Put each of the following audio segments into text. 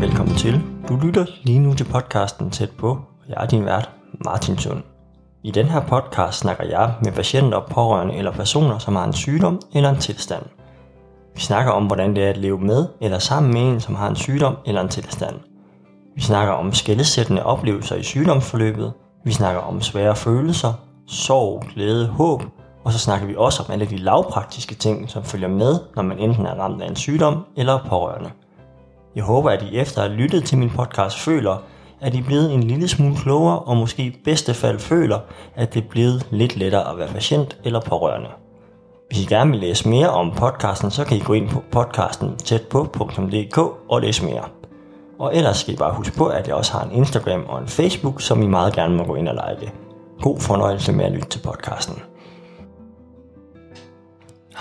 Velkommen til. Du lytter lige nu til podcasten Tæt på, og jeg er din vært, Martin Sund. I den her podcast snakker jeg med patienter, pårørende eller personer, som har en sygdom eller en tilstand. Vi snakker om, hvordan det er at leve med eller sammen med en, som har en sygdom eller en tilstand. Vi snakker om skældesættende oplevelser i sygdomsforløbet. Vi snakker om svære følelser, sorg, glæde, håb. Og så snakker vi også om alle de lavpraktiske ting, som følger med, når man enten er ramt af en sygdom eller pårørende. Jeg håber, at I efter at have lyttet til min podcast føler, at I er blevet en lille smule klogere, og måske i bedste fald føler, at det er blevet lidt lettere at være patient eller pårørende. Hvis I gerne vil læse mere om podcasten, så kan I gå ind på podcasten tætpå.dk og læse mere. Og ellers skal I bare huske på, at jeg også har en Instagram og en Facebook, som I meget gerne må gå ind og like. God fornøjelse med at lytte til podcasten.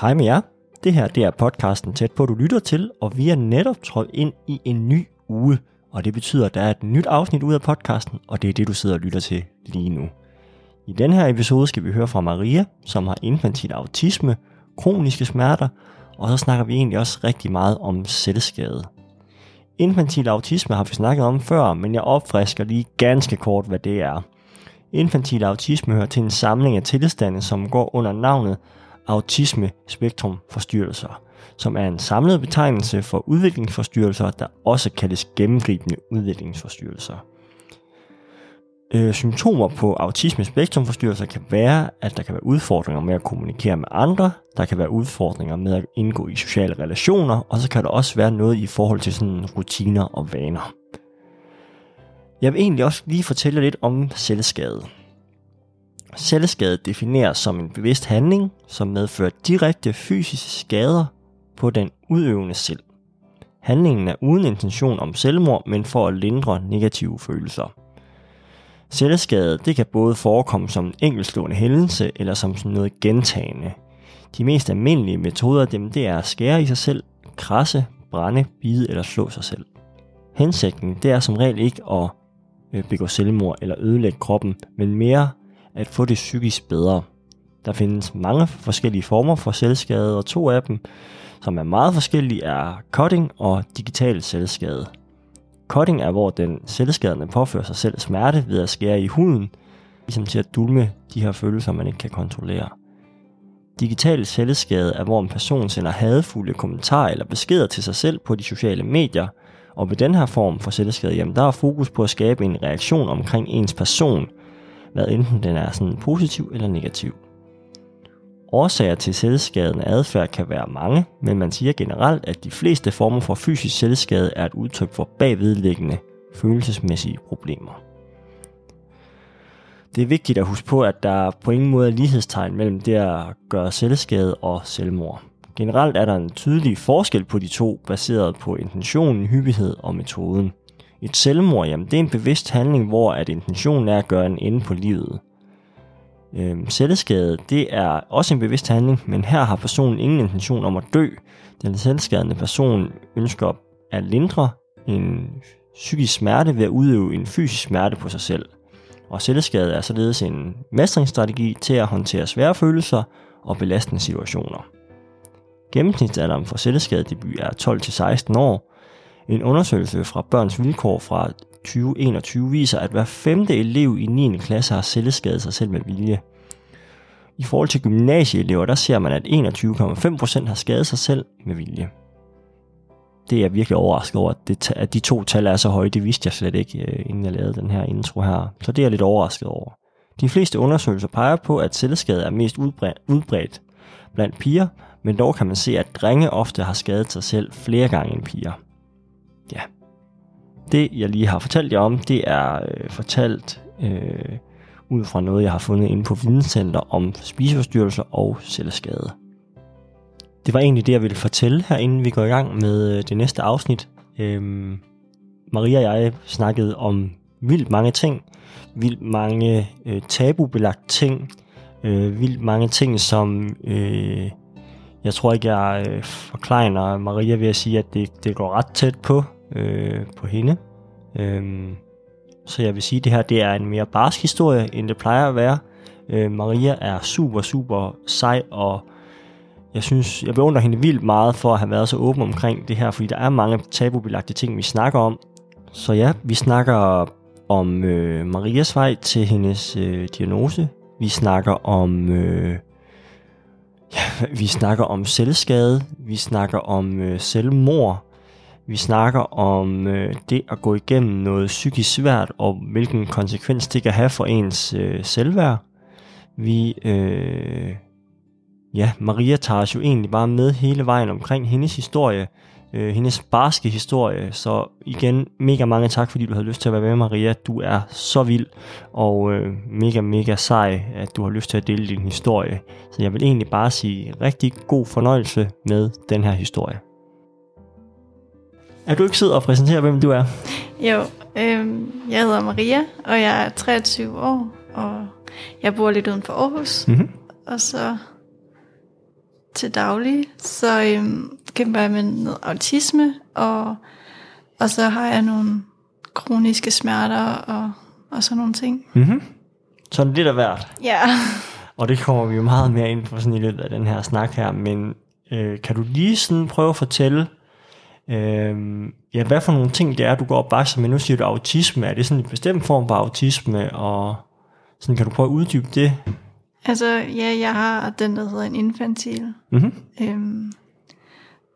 Hej med jer. Det her det er podcasten Tæt på, du lytter til, og vi er netop trådt ind i en ny uge. Og det betyder, at der er et nyt afsnit ud af podcasten, og det er det, du sidder og lytter til lige nu. I den her episode skal vi høre fra Maria, som har infantil autisme, kroniske smerter, og så snakker vi egentlig også rigtig meget om selvskade. Infantil autisme har vi snakket om før, men jeg opfrisker lige ganske kort, hvad det er. Infantil autisme hører til en samling af tilstande, som går under navnet autisme spektrum forstyrrelser, som er en samlet betegnelse for udviklingsforstyrrelser, der også kaldes gennemgribende udviklingsforstyrrelser. Øh, symptomer på autisme spektrum forstyrrelser kan være, at der kan være udfordringer med at kommunikere med andre, der kan være udfordringer med at indgå i sociale relationer, og så kan der også være noget i forhold til sådan rutiner og vaner. Jeg vil egentlig også lige fortælle lidt om selvskade. Selvskade defineres som en bevidst handling, som medfører direkte fysiske skader på den udøvende selv. Handlingen er uden intention om selvmord, men for at lindre negative følelser. Selvskade det kan både forekomme som en enkeltstående hændelse eller som noget gentagende. De mest almindelige metoder af dem det er at skære i sig selv, krasse, brænde, bide eller slå sig selv. Hensigten det er som regel ikke at øh, begå selvmord eller ødelægge kroppen, men mere at få det psykisk bedre. Der findes mange forskellige former for selvskade, og to af dem, som er meget forskellige, er cutting og digital selvskade. Cutting er, hvor den selvskadende påfører sig selv smerte ved at skære i huden, ligesom til at dulme de her følelser, man ikke kan kontrollere. Digital selvskade er, hvor en person sender hadfulde kommentarer eller beskeder til sig selv på de sociale medier, og ved den her form for selvskade, jamen der er fokus på at skabe en reaktion omkring ens person, hvad enten den er sådan positiv eller negativ. Årsager til selvskadende adfærd kan være mange, men man siger generelt, at de fleste former for fysisk selvskade er et udtryk for bagvedliggende følelsesmæssige problemer. Det er vigtigt at huske på, at der på ingen måde er lighedstegn mellem det at gøre selvskade og selvmord. Generelt er der en tydelig forskel på de to, baseret på intentionen, hyppighed og metoden. Et selvmord, jamen det er en bevidst handling, hvor at intentionen er at gøre en ende på livet. Øhm, selvskade, det er også en bevidst handling, men her har personen ingen intention om at dø. Den selvskadende person ønsker at lindre en psykisk smerte ved at udøve en fysisk smerte på sig selv. Og selvskade er således en mestringsstrategi til at håndtere svære følelser og belastende situationer. Gennemsnitsalderen for selvskadedebut er 12-16 år. En undersøgelse fra Børns Vilkår fra 2021 viser, at hver femte elev i 9. klasse har selvskadet sig selv med vilje. I forhold til gymnasieelever, der ser man, at 21,5% har skadet sig selv med vilje. Det er jeg virkelig overrasket over, at, det, at de to tal er så høje. Det vidste jeg slet ikke, øh, inden jeg lavede den her intro her. Så det er jeg lidt overrasket over. De fleste undersøgelser peger på, at selvskade er mest udbredt, udbredt blandt piger, men dog kan man se, at drenge ofte har skadet sig selv flere gange end piger. Ja, det, jeg lige har fortalt jer om, det er øh, fortalt øh, ud fra noget, jeg har fundet inde på Videnscenter om spiseforstyrrelser og selvskade. Det var egentlig det, jeg ville fortælle her, inden vi går i gang med øh, det næste afsnit. Øhm, Maria og jeg snakkede om vildt mange ting. Vildt mange øh, tabubelagt ting. Øh, vildt mange ting, som øh, jeg tror ikke, jeg øh, forklarer Maria ved at sige, at det, det går ret tæt på øh, på hende. Øhm, så jeg vil sige, at det her det er en mere barsk historie, end det plejer at være. Øh, Maria er super, super sej og jeg synes, jeg beundrer hende vildt meget for at have været så åben omkring det her, fordi der er mange tabubelagte ting, vi snakker om. Så ja, vi snakker om øh, Marias vej til hendes øh, diagnose. Vi snakker om øh, ja, vi snakker om selvskade. Vi snakker om øh, selvmord. Vi snakker om øh, det at gå igennem noget psykisk svært, og hvilken konsekvens det kan have for ens øh, selvværd. Vi, øh, ja, Maria tager os jo egentlig bare med hele vejen omkring hendes historie, øh, hendes barske historie. Så igen, mega mange tak, fordi du havde lyst til at være med, Maria. Du er så vild og øh, mega, mega sej, at du har lyst til at dele din historie. Så jeg vil egentlig bare sige rigtig god fornøjelse med den her historie. Er du ikke sidder og præsenterer, hvem du er? Jo, øh, jeg hedder Maria, og jeg er 23 år, og jeg bor lidt uden for Aarhus. Mm-hmm. Og så til daglig, så øhm, kæmper jeg med noget autisme, og, og så har jeg nogle kroniske smerter og, og sådan nogle ting. Mm-hmm. Sådan lidt af hvert. Ja. Og det kommer vi jo meget mere ind på sådan i løbet af den her snak her, men øh, kan du lige sådan prøve at fortælle, øh, ja, hvad for nogle ting det er, du går og bakser med? Nu siger du autisme. Er det sådan en bestemt form for autisme, og sådan, kan du prøve at uddybe det? Altså, ja, jeg har den, der hedder en infantil. Mm-hmm. Øhm,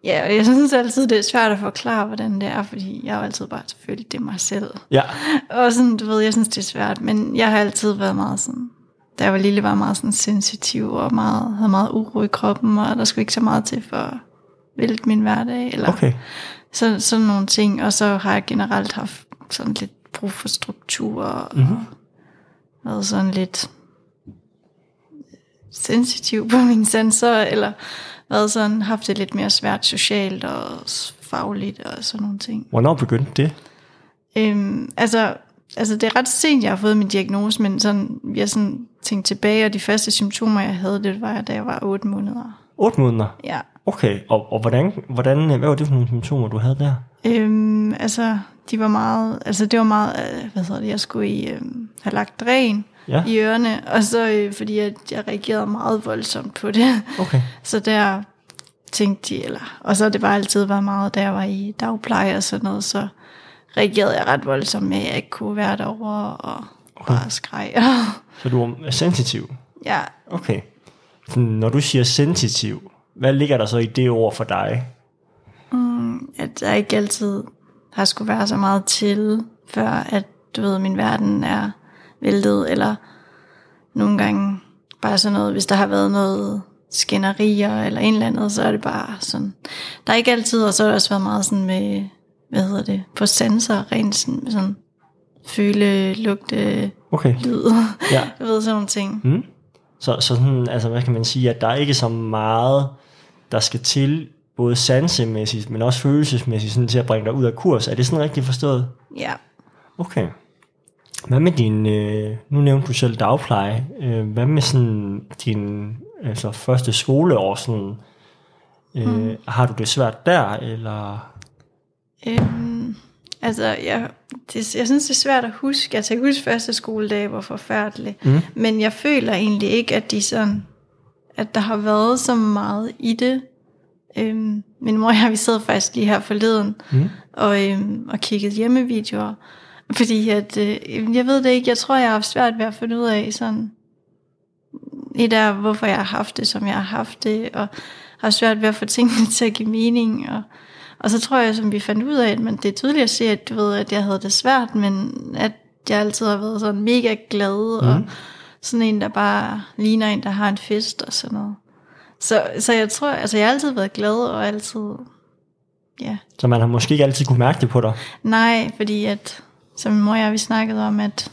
ja, og jeg synes altid, det er svært at forklare, hvordan det er, fordi jeg har altid bare selvfølgelig det er mig selv. Ja. Og sådan, du ved, jeg synes, det er svært, men jeg har altid været meget sådan, da jeg var lille, var meget sådan sensitiv og meget, havde meget uro i kroppen, og der skulle ikke så meget til for vælte min hverdag, eller Okay. så, sådan nogle ting. Og så har jeg generelt haft sådan lidt brug for struktur, og Mhm. været sådan lidt sensitiv på mine sanser, eller været sådan, haft det lidt mere svært socialt og fagligt og sådan nogle ting. Hvornår begyndte det? Øhm, altså, altså, det er ret sent, jeg har fået min diagnose, men sådan, jeg sådan tænkte tilbage, og de første symptomer, jeg havde, det var, da jeg var 8 måneder. 8 måneder? Ja. Okay, og, og hvordan, hvordan, hvad var det for nogle symptomer, du havde der? Øhm, altså, de var meget, altså det var meget, øh, hvad hedder det, jeg skulle i, øhm, have lagt dræn Ja, i ørerne, og så øh, fordi at jeg reagerede meget voldsomt på det, okay. så der tænkte de, eller, og så det bare altid været meget, da jeg var i dagpleje og sådan noget, så reagerede jeg ret voldsomt med, at jeg ikke kunne være derovre og bare skreg. Så du er sensitiv? ja, Okay. Når du siger sensitiv, hvad ligger der så i det ord for dig? at der ikke altid har skulle være så meget til, før at du ved, min verden er væltet, eller nogle gange bare sådan noget, hvis der har været noget skænderier eller en eller andet, så er det bare sådan, der er ikke altid, og så har det også været meget sådan med, hvad hedder det, på sanser, rent sådan, sådan føle, lugte, Okay. lyd, Ja. jeg ved sådan nogle ting. Mm. Så, så sådan, altså, hvad kan man sige, at der er ikke så meget, der skal til, både sansemæssigt, men også følelsesmæssigt, sådan til at bringe dig ud af kurs. Er det sådan rigtigt forstået? Ja. Okay. Hvad med din, øh, nu nævnte du selv dagpleje, øh, hvad med sådan din altså første skoleår, sådan, øh, mm. har du det svært der, eller? Øhm, altså, jeg, det, jeg synes, det er svært at huske. Jeg kan huske første skoledag var forfærdelig. Mm. Men jeg føler egentlig ikke, at de sådan, at der har været så meget i det. Øhm, min mor og jeg, vi sad faktisk lige her forleden Mm. og, øhm, og kiggede hjemmevideoer. Fordi at, øh, jeg ved det ikke, jeg tror, jeg har haft svært ved at finde ud af sådan, i der, hvorfor jeg har haft det, som jeg har haft det, og har svært ved at få tingene til at give mening, og, og så tror jeg, som vi fandt ud af, men det er tydeligt at se, at du ved, at jeg havde det svært, men at jeg altid har været sådan mega glad, mm. og sådan en, der bare ligner en, der har en fest og sådan noget. Så, så jeg tror, altså jeg har altid været glad, og altid, ja, Så man har måske ikke altid kunne mærke det på dig. Nej, fordi at, som min mor og jeg, vi snakkede om, at,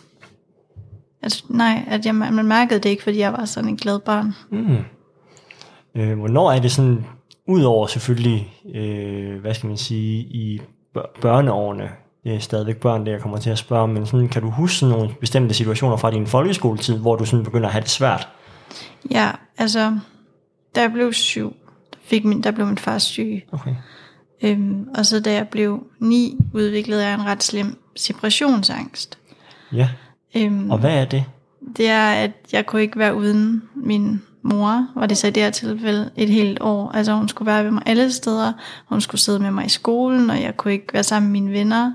at nej, at jeg, man mærkede det ikke, fordi jeg var sådan en glad barn. Mm. Øh, hvornår er det sådan, udover selvfølgelig, øh, hvad skal man sige, i bør- børneårene, det er stadigvæk børn, det jeg kommer til at spørge om, men sådan, kan du huske sådan nogle bestemte situationer fra din folkeskoletid, hvor du sådan begynder at have det svært? Ja, altså, da jeg blev syv, der, fik min, der blev min far syg. Okay. Øhm, og så da jeg blev ni, udviklede jeg en ret slem separationsangst. Ja, Øhm, og hvad er det? det er, at jeg kunne ikke være uden min mor, var det så i det her tilfælde et helt år. Altså hun skulle være ved mig alle steder. Hun skulle sidde med mig i skolen, og jeg kunne ikke være sammen med mine venner.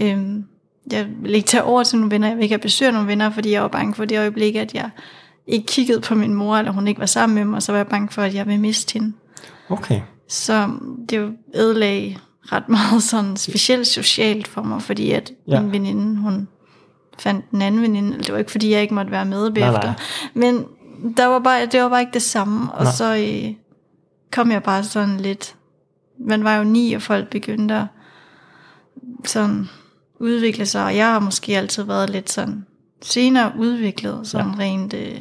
Øhm, jeg ville ikke tage over til nogle venner, jeg ville ikke have besøg af nogle venner, fordi jeg var bange for det øjeblik, at jeg ikke kiggede på min mor, eller hun ikke var sammen med mig, så var jeg bange for, at jeg ville miste hende. Okay. Så det ødelagde ret meget sådan specielt socialt for mig, fordi at Ja. min veninde, hun fandt en anden veninde. Det var ikke, fordi jeg ikke måtte være med bagefter. nej. Men der var bare, det var bare ikke det samme. Og Nej. så øh, kom jeg bare sådan lidt... Man var jo ni, og folk begyndte at sådan udvikle sig. Og jeg har måske altid været lidt sådan senere udviklet, sådan ja. rent... Øh,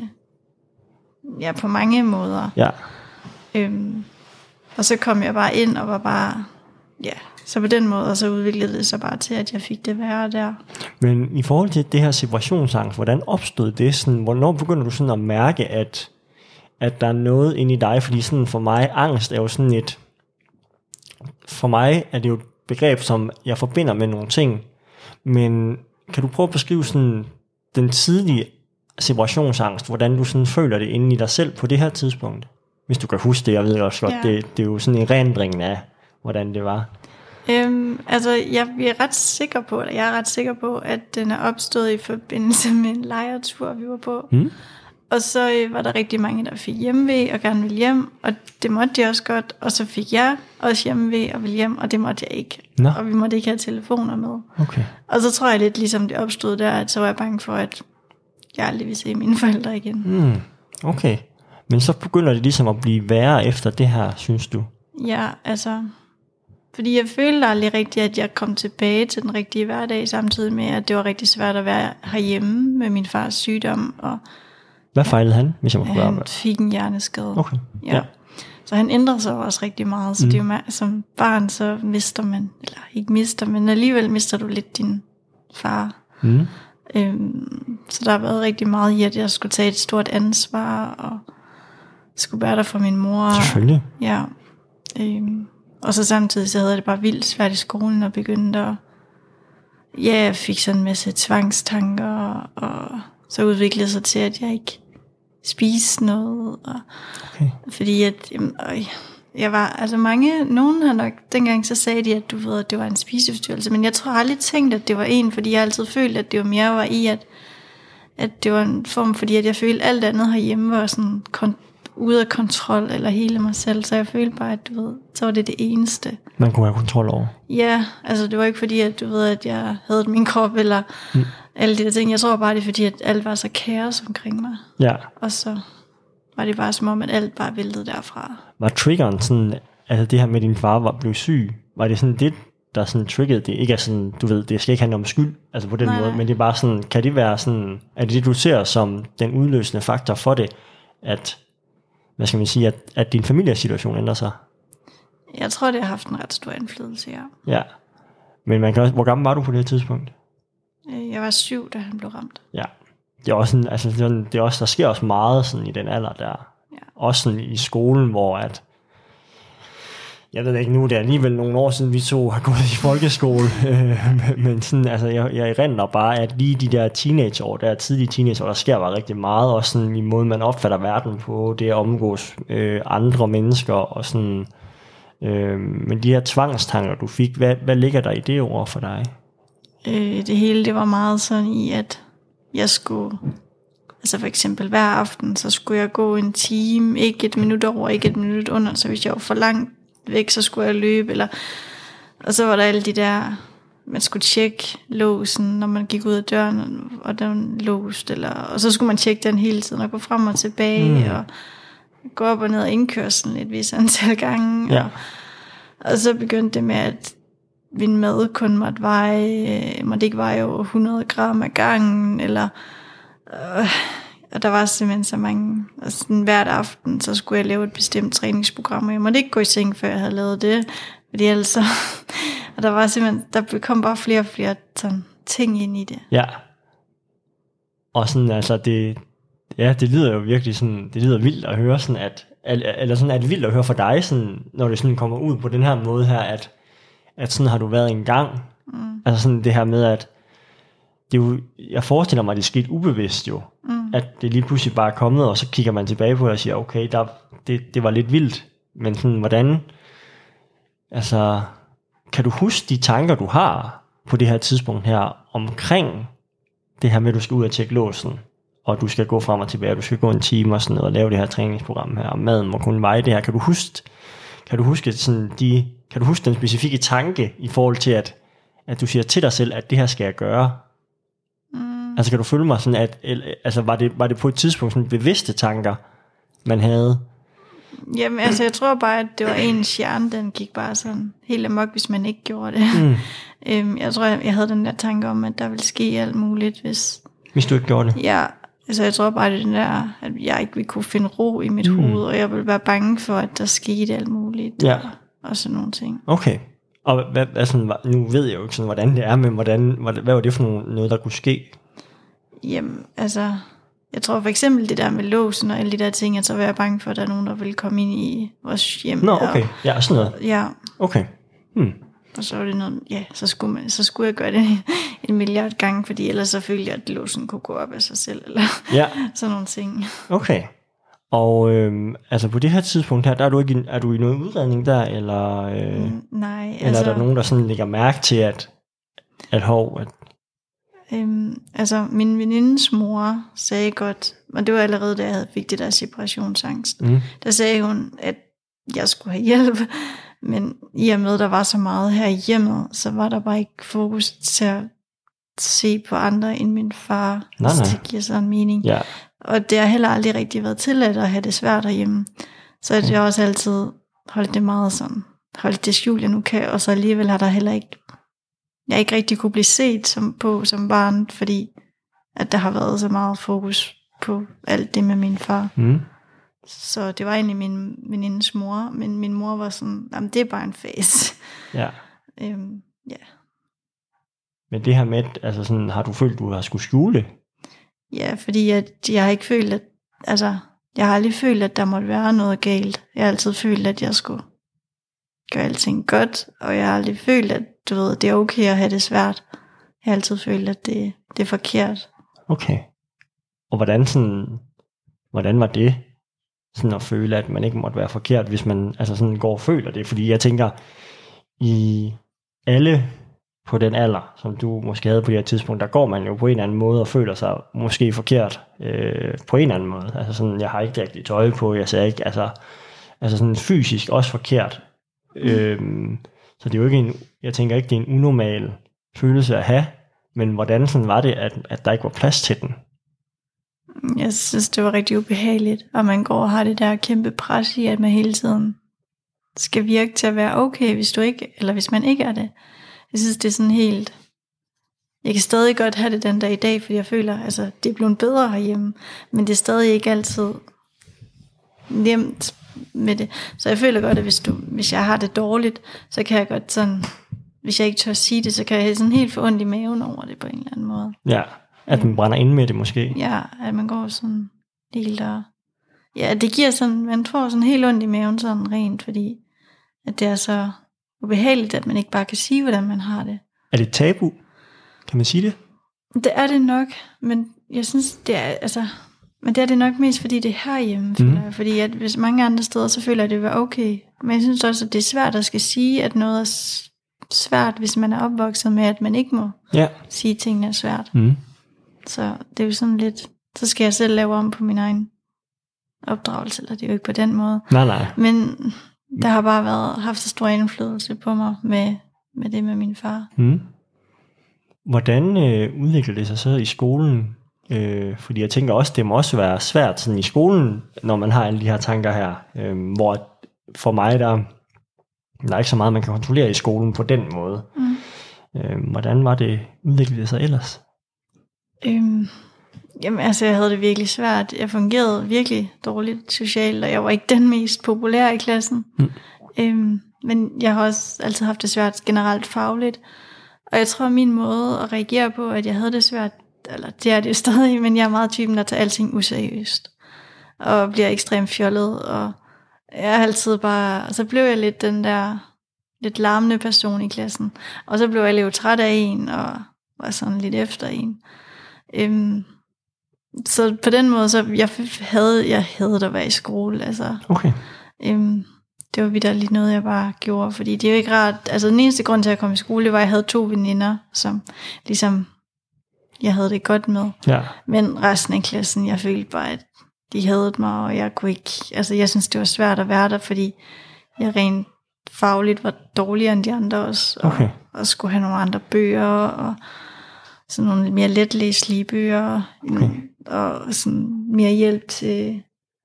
ja, på mange måder. Ja. Øhm, og så kom jeg bare ind og var bare, ja, så på den måde, så udviklede det sig bare til, at jeg fik det værre der. Men i forhold til det her separationsangst, hvordan opstod det? Sådan, hvornår begynder du sådan at mærke, at, at der er noget inde i dig? Fordi sådan for mig, angst er jo sådan et... For mig er det jo et begreb, som jeg forbinder med nogle ting. Men kan du prøve at beskrive sådan den tidlige separationsangst, hvordan du sådan føler det inde i dig selv på det her tidspunkt? Hvis du kan huske det, jeg ved også godt, Ja. det, det er jo sådan en rendring af, hvordan det var. Øhm, altså, jeg, vi er ret sikker på, eller jeg er ret sikker på, at den er opstået i forbindelse med en lejretur, vi var på. Mm. Og så øh, var der rigtig mange, der fik hjemmevæg og gerne ville hjem, og det måtte de også godt. Og så fik jeg også hjemmevæg og ville hjem, og det måtte jeg ikke. Nå. Og vi måtte ikke have telefoner med. Okay. Og så tror jeg lidt, ligesom det opstod der, at så var jeg bange for, at jeg aldrig ville se mine forældre igen. Mm, okay. Men så begynder det ligesom at blive værre efter det her, synes du? Ja, altså... Fordi jeg følte aldrig rigtigt, at jeg kom tilbage til den rigtige hverdag, samtidig med, at det var rigtig svært at være herhjemme med min fars sygdom, og Hvad fejlede han, hvis jeg må spørge? han fik en hjerneskade. Okay. Ja. Så han ændrede sig også rigtig meget, så mm. det er jo, som barn, så mister man, eller ikke mister, men alligevel mister du lidt din far. Mm. Øhm, så der har været rigtig meget i, at jeg skulle tage et stort ansvar, og skulle være der for min mor. Selvfølgelig. Ja. Øhm, og så samtidig så havde jeg det bare vildt svært i skolen og begyndte at... Ja, jeg fik sådan en masse tvangstanker, og så udviklede sig til, at jeg ikke spiste noget. Og, Okay. fordi at, jamen, øj, jeg var, altså mange, nogen har nok, dengang så sagde de, at du ved, at det var en spiseforstyrrelse, men jeg tror aldrig tænkt, at det var en, fordi jeg altid følte, at det var mere var i, at, at det var en form, fordi at jeg følte, at alt andet herhjemme var sådan kon- ude af kontrol, eller hele mig selv, så jeg følte bare, at du ved, så var det det eneste. Man kunne have kontrol over. Ja, altså det var ikke fordi, at du ved, at jeg havde min krop, eller mm. alle de der ting. Jeg tror bare, det er fordi, at alt var så kaos omkring mig. Ja. Og så var det bare som om, at alt bare væltede derfra. Var triggeren sådan, altså det her med, at din far var blevet syg, var det sådan det, der sådan triggede det? Ikke er sådan, du ved, det skal ikke handle om skyld, altså på den Nej, måde, men det er bare sådan, kan det være sådan, er det det, du ser som den udløsende faktor for det, at, hvad skal man sige, at, at din familiesituation ændrer sig? Jeg tror, det har haft en ret stor indflydelse, ja. Ja. Men man kan også, hvor gammel var du på det tidspunkt? Øh, Jeg var syv, da han blev ramt. Ja. Det er også sådan, altså det er, det er også, der sker også meget sådan i den alder der. Ja. Også sådan i skolen, hvor at, jeg ved ikke nu, det er alligevel nogle år siden, vi to har gået i folkeskole, øh, men sådan, altså, jeg, jeg erindrer bare, at lige de der teenageår, der tidlige teenageår, der sker bare rigtig meget, også sådan i måden, man opfatter verden på, det at omgås øh, andre mennesker, og sådan, øh, men de her tvangstanker, du fik, hvad, hvad ligger der i det ord for dig? Øh, det hele, det var meget sådan i, at jeg skulle... Altså for eksempel hver aften, så skulle jeg gå en time, ikke et minut over, ikke et minut under, så hvis jeg var for langt væk, så skulle jeg løbe, eller... Og så var der alle de der, man skulle tjekke låsen, når man gik ud af døren, og den låst, eller, og så skulle man tjekke den hele tiden, og gå frem og tilbage, Mm. og gå op og ned af indkørslen et vis antal gange. Ja. Og, og så begyndte det med, at min mad kun måtte veje, øh, måtte ikke veje over 100 gram ad gangen, eller, øh, og der var simpelthen så mange, og sådan hvert aften, så skulle jeg lave et bestemt træningsprogram, og jeg måtte ikke gå i seng, før jeg havde lavet det, fordi ellers så, og der var simpelthen, der kom bare flere og flere sådan, ting ind i det. Ja. Og sådan, altså, det, ja, det lyder jo virkelig sådan, det lyder vildt at høre sådan, at, eller sådan, er det vildt at høre for dig, sådan, når det sådan kommer ud på den her måde her, at, at sådan har du været en gang. Mm. Altså sådan det her med, at det er jo, jeg forestiller mig, at det skete ubevidst jo. Mm at det lige pludselig bare er kommet, og så kigger man tilbage på det og siger, okay, der, det, det var lidt vildt, men sådan, hvordan, altså, kan du huske de tanker, du har på det her tidspunkt her, omkring det her med, at du skal ud og tjekke låsen, og du skal gå frem og tilbage, og du skal gå en time og sådan noget, og lave det her træningsprogram her, og maden må kunne veje det her. Kan du huske, kan du huske, sådan de, kan du huske den specifikke tanke i forhold til, at, at du siger til dig selv, at det her skal jeg gøre? Mm. Altså kan du følge mig sådan, at altså, var, det, var det på et tidspunkt sådan bevidste tanker, man havde? Jamen, altså, jeg tror bare, at det var ens hjerne, den gik bare sådan helt amok, hvis man ikke gjorde det. Mm. øhm, jeg tror, jeg, jeg havde den der tanke om, at der ville ske alt muligt, hvis... Hvis du ikke gjorde det? Ja, altså, jeg tror bare, det er den der, at jeg ikke ville kunne finde ro i mit Mm. hoved, og jeg ville være bange for, at der skete alt muligt. Ja. Og, og sådan nogle ting. Okay. Og hvad, var- nu ved jeg jo ikke sådan, hvordan det er, men hvordan, hvad, hvad var det for noget, der kunne ske? Jamen, altså, jeg tror for eksempel det der med låsen og alle de der ting, at så var jeg bange for, at der er nogen, der ville komme ind i vores hjem. Nå, okay. Og, Ja, sådan noget. ja, Okay. Hmm. og så var det noget, ja, så skulle, man, så skulle jeg gøre det en milliard gange, fordi ellers så følte jeg, at låsen kunne gå op af sig selv, eller Ja, sådan nogle ting. okay. Og øhm, altså på det her tidspunkt her, der er du ikke i, er du i noget udredning der, eller, øh, Mm, Nej, eller altså, er der nogen, der sådan lægger mærke til, at, at hov, at, øhm, altså min venindes mor sagde godt, og det var allerede da jeg havde fik det der separationsangst, mm, der sagde hun, at jeg skulle have hjælp, men i og med, der var så meget her i hjemmet, så var der bare ikke fokus til at se på andre end min far, Nej, nej. det giver sådan en mening. ja, Og det har heller aldrig rigtig været tilladt at have det svært derhjemme. Så jeg også altid holdt det meget sådan, holdt det skjult, jeg nu kan, og så alligevel har der heller ikke, jeg ikke rigtig kunne blive set som, på som barn, fordi at der har været så meget fokus på alt det med min far. mm, Så det var egentlig min venindes mor, men min mor var sådan, jamen det er bare en fase. ja. øhm, ja. Men det her med, altså sådan, har du følt, du har skulle skjule ja, fordi at jeg har ikke følt, at, altså, jeg har aldrig følt, at der måtte være noget galt. Jeg har altid følt, at jeg skulle gøre alting godt, og jeg har aldrig følt, at du ved, det er okay at have det svært. Jeg har altid følt, at det, det er forkert. Okay. Og hvordan sådan, hvordan var det, sådan at føle, at man ikke måtte være forkert, hvis man altså sådan går og føler det? Fordi jeg tænker, i alle på den alder, som du måske havde på det her tidspunkt, der går man jo på en eller anden måde og føler sig måske forkert øh, på en eller anden måde. Altså sådan, jeg har ikke rigtig tøj på, jeg ser ikke, altså, altså sådan fysisk også forkert. Mm. Øhm, så det er jo ikke en, jeg tænker ikke, det er en unormal følelse at have, men hvordan sådan var det, at, at der ikke var plads til den? Jeg synes, det var rigtig ubehageligt, og man går og har det der kæmpe pres i, at man hele tiden skal virke til at være okay, hvis du ikke, eller hvis man ikke er det. Jeg synes, det er sådan helt... Jeg kan stadig godt have det den dag i dag, fordi jeg føler, altså, det er blevet bedre herhjemme, men det er stadig ikke altid nemt med det. Så jeg føler godt, at hvis, du, hvis jeg har det dårligt, så kan jeg godt sådan, hvis jeg ikke tør sige det, så kan jeg have sådan helt for ondt i maven over det på en eller anden måde. Ja, at man brænder ind med det måske. Ja, at man går sådan helt og... Ja, det giver sådan, man får sådan helt ondt i maven sådan rent, fordi at det er så ubehageligt, at man ikke bare kan sige, hvordan man har det. Er det et tabu? Kan man sige det? Det er det nok, men jeg synes, det er, altså, men det er det nok mest, fordi det er herhjemme, føler jeg. Fordi at hvis mange andre steder, så føler jeg, at det være okay. Men jeg synes også, at det er svært at skal sige, at noget er svært, hvis man er opvokset med, at man ikke må Ja. sige, at tingene er svært. Mm. Så det er jo sådan lidt, så skal jeg selv lave om på min egen opdragelse, eller det er jo ikke på den måde. Nej, nej. Men der har bare været, haft så stor indflydelse på mig med, med det med min far. Mm. Hvordan øh, udvikler det sig så i skolen? Øh, fordi jeg tænker også, det må også være svært sådan i skolen, når man har alle de her tanker her, øh, hvor for mig der, der er ikke så meget, man kan kontrollere i skolen på den måde. Mm. Øh, hvordan var det udviklet det sig ellers? Øhm, jamen altså, jeg havde det virkelig svært. Jeg fungerede virkelig dårligt socialt, og jeg var ikke den mest populære i klassen. Mm. Øhm, men jeg har også altid haft det svært generelt fagligt. Og jeg tror, min måde at reagere på, at jeg havde det svært, eller det er det stadig, men jeg er meget typen, der tager alting useriøst. Og bliver ekstremt fjollet, og jeg er altid bare, og så blev jeg lidt den der, lidt larmende person i klassen. Og så blev jeg lidt træt af en, og var sådan lidt efter en. Øhm, så på den måde, så jeg havde, jeg havde at være i skole, altså. Okay. Øhm, det var videre lige noget, jeg bare gjorde, fordi det er jo ikke rart, altså den eneste grund til, at jeg kom i skole, det var, at jeg havde to veninder, som ligesom, jeg havde det godt med. Ja. Men resten af klassen, jeg følte bare, at de havde mig, og jeg kunne ikke, altså jeg synes, det var svært at være der, fordi jeg rent fagligt var dårligere end de andre også, og, Okay. og skulle have nogle andre bøger, og sådan nogle mere letlæselige bøger, Okay. og sådan mere hjælp til,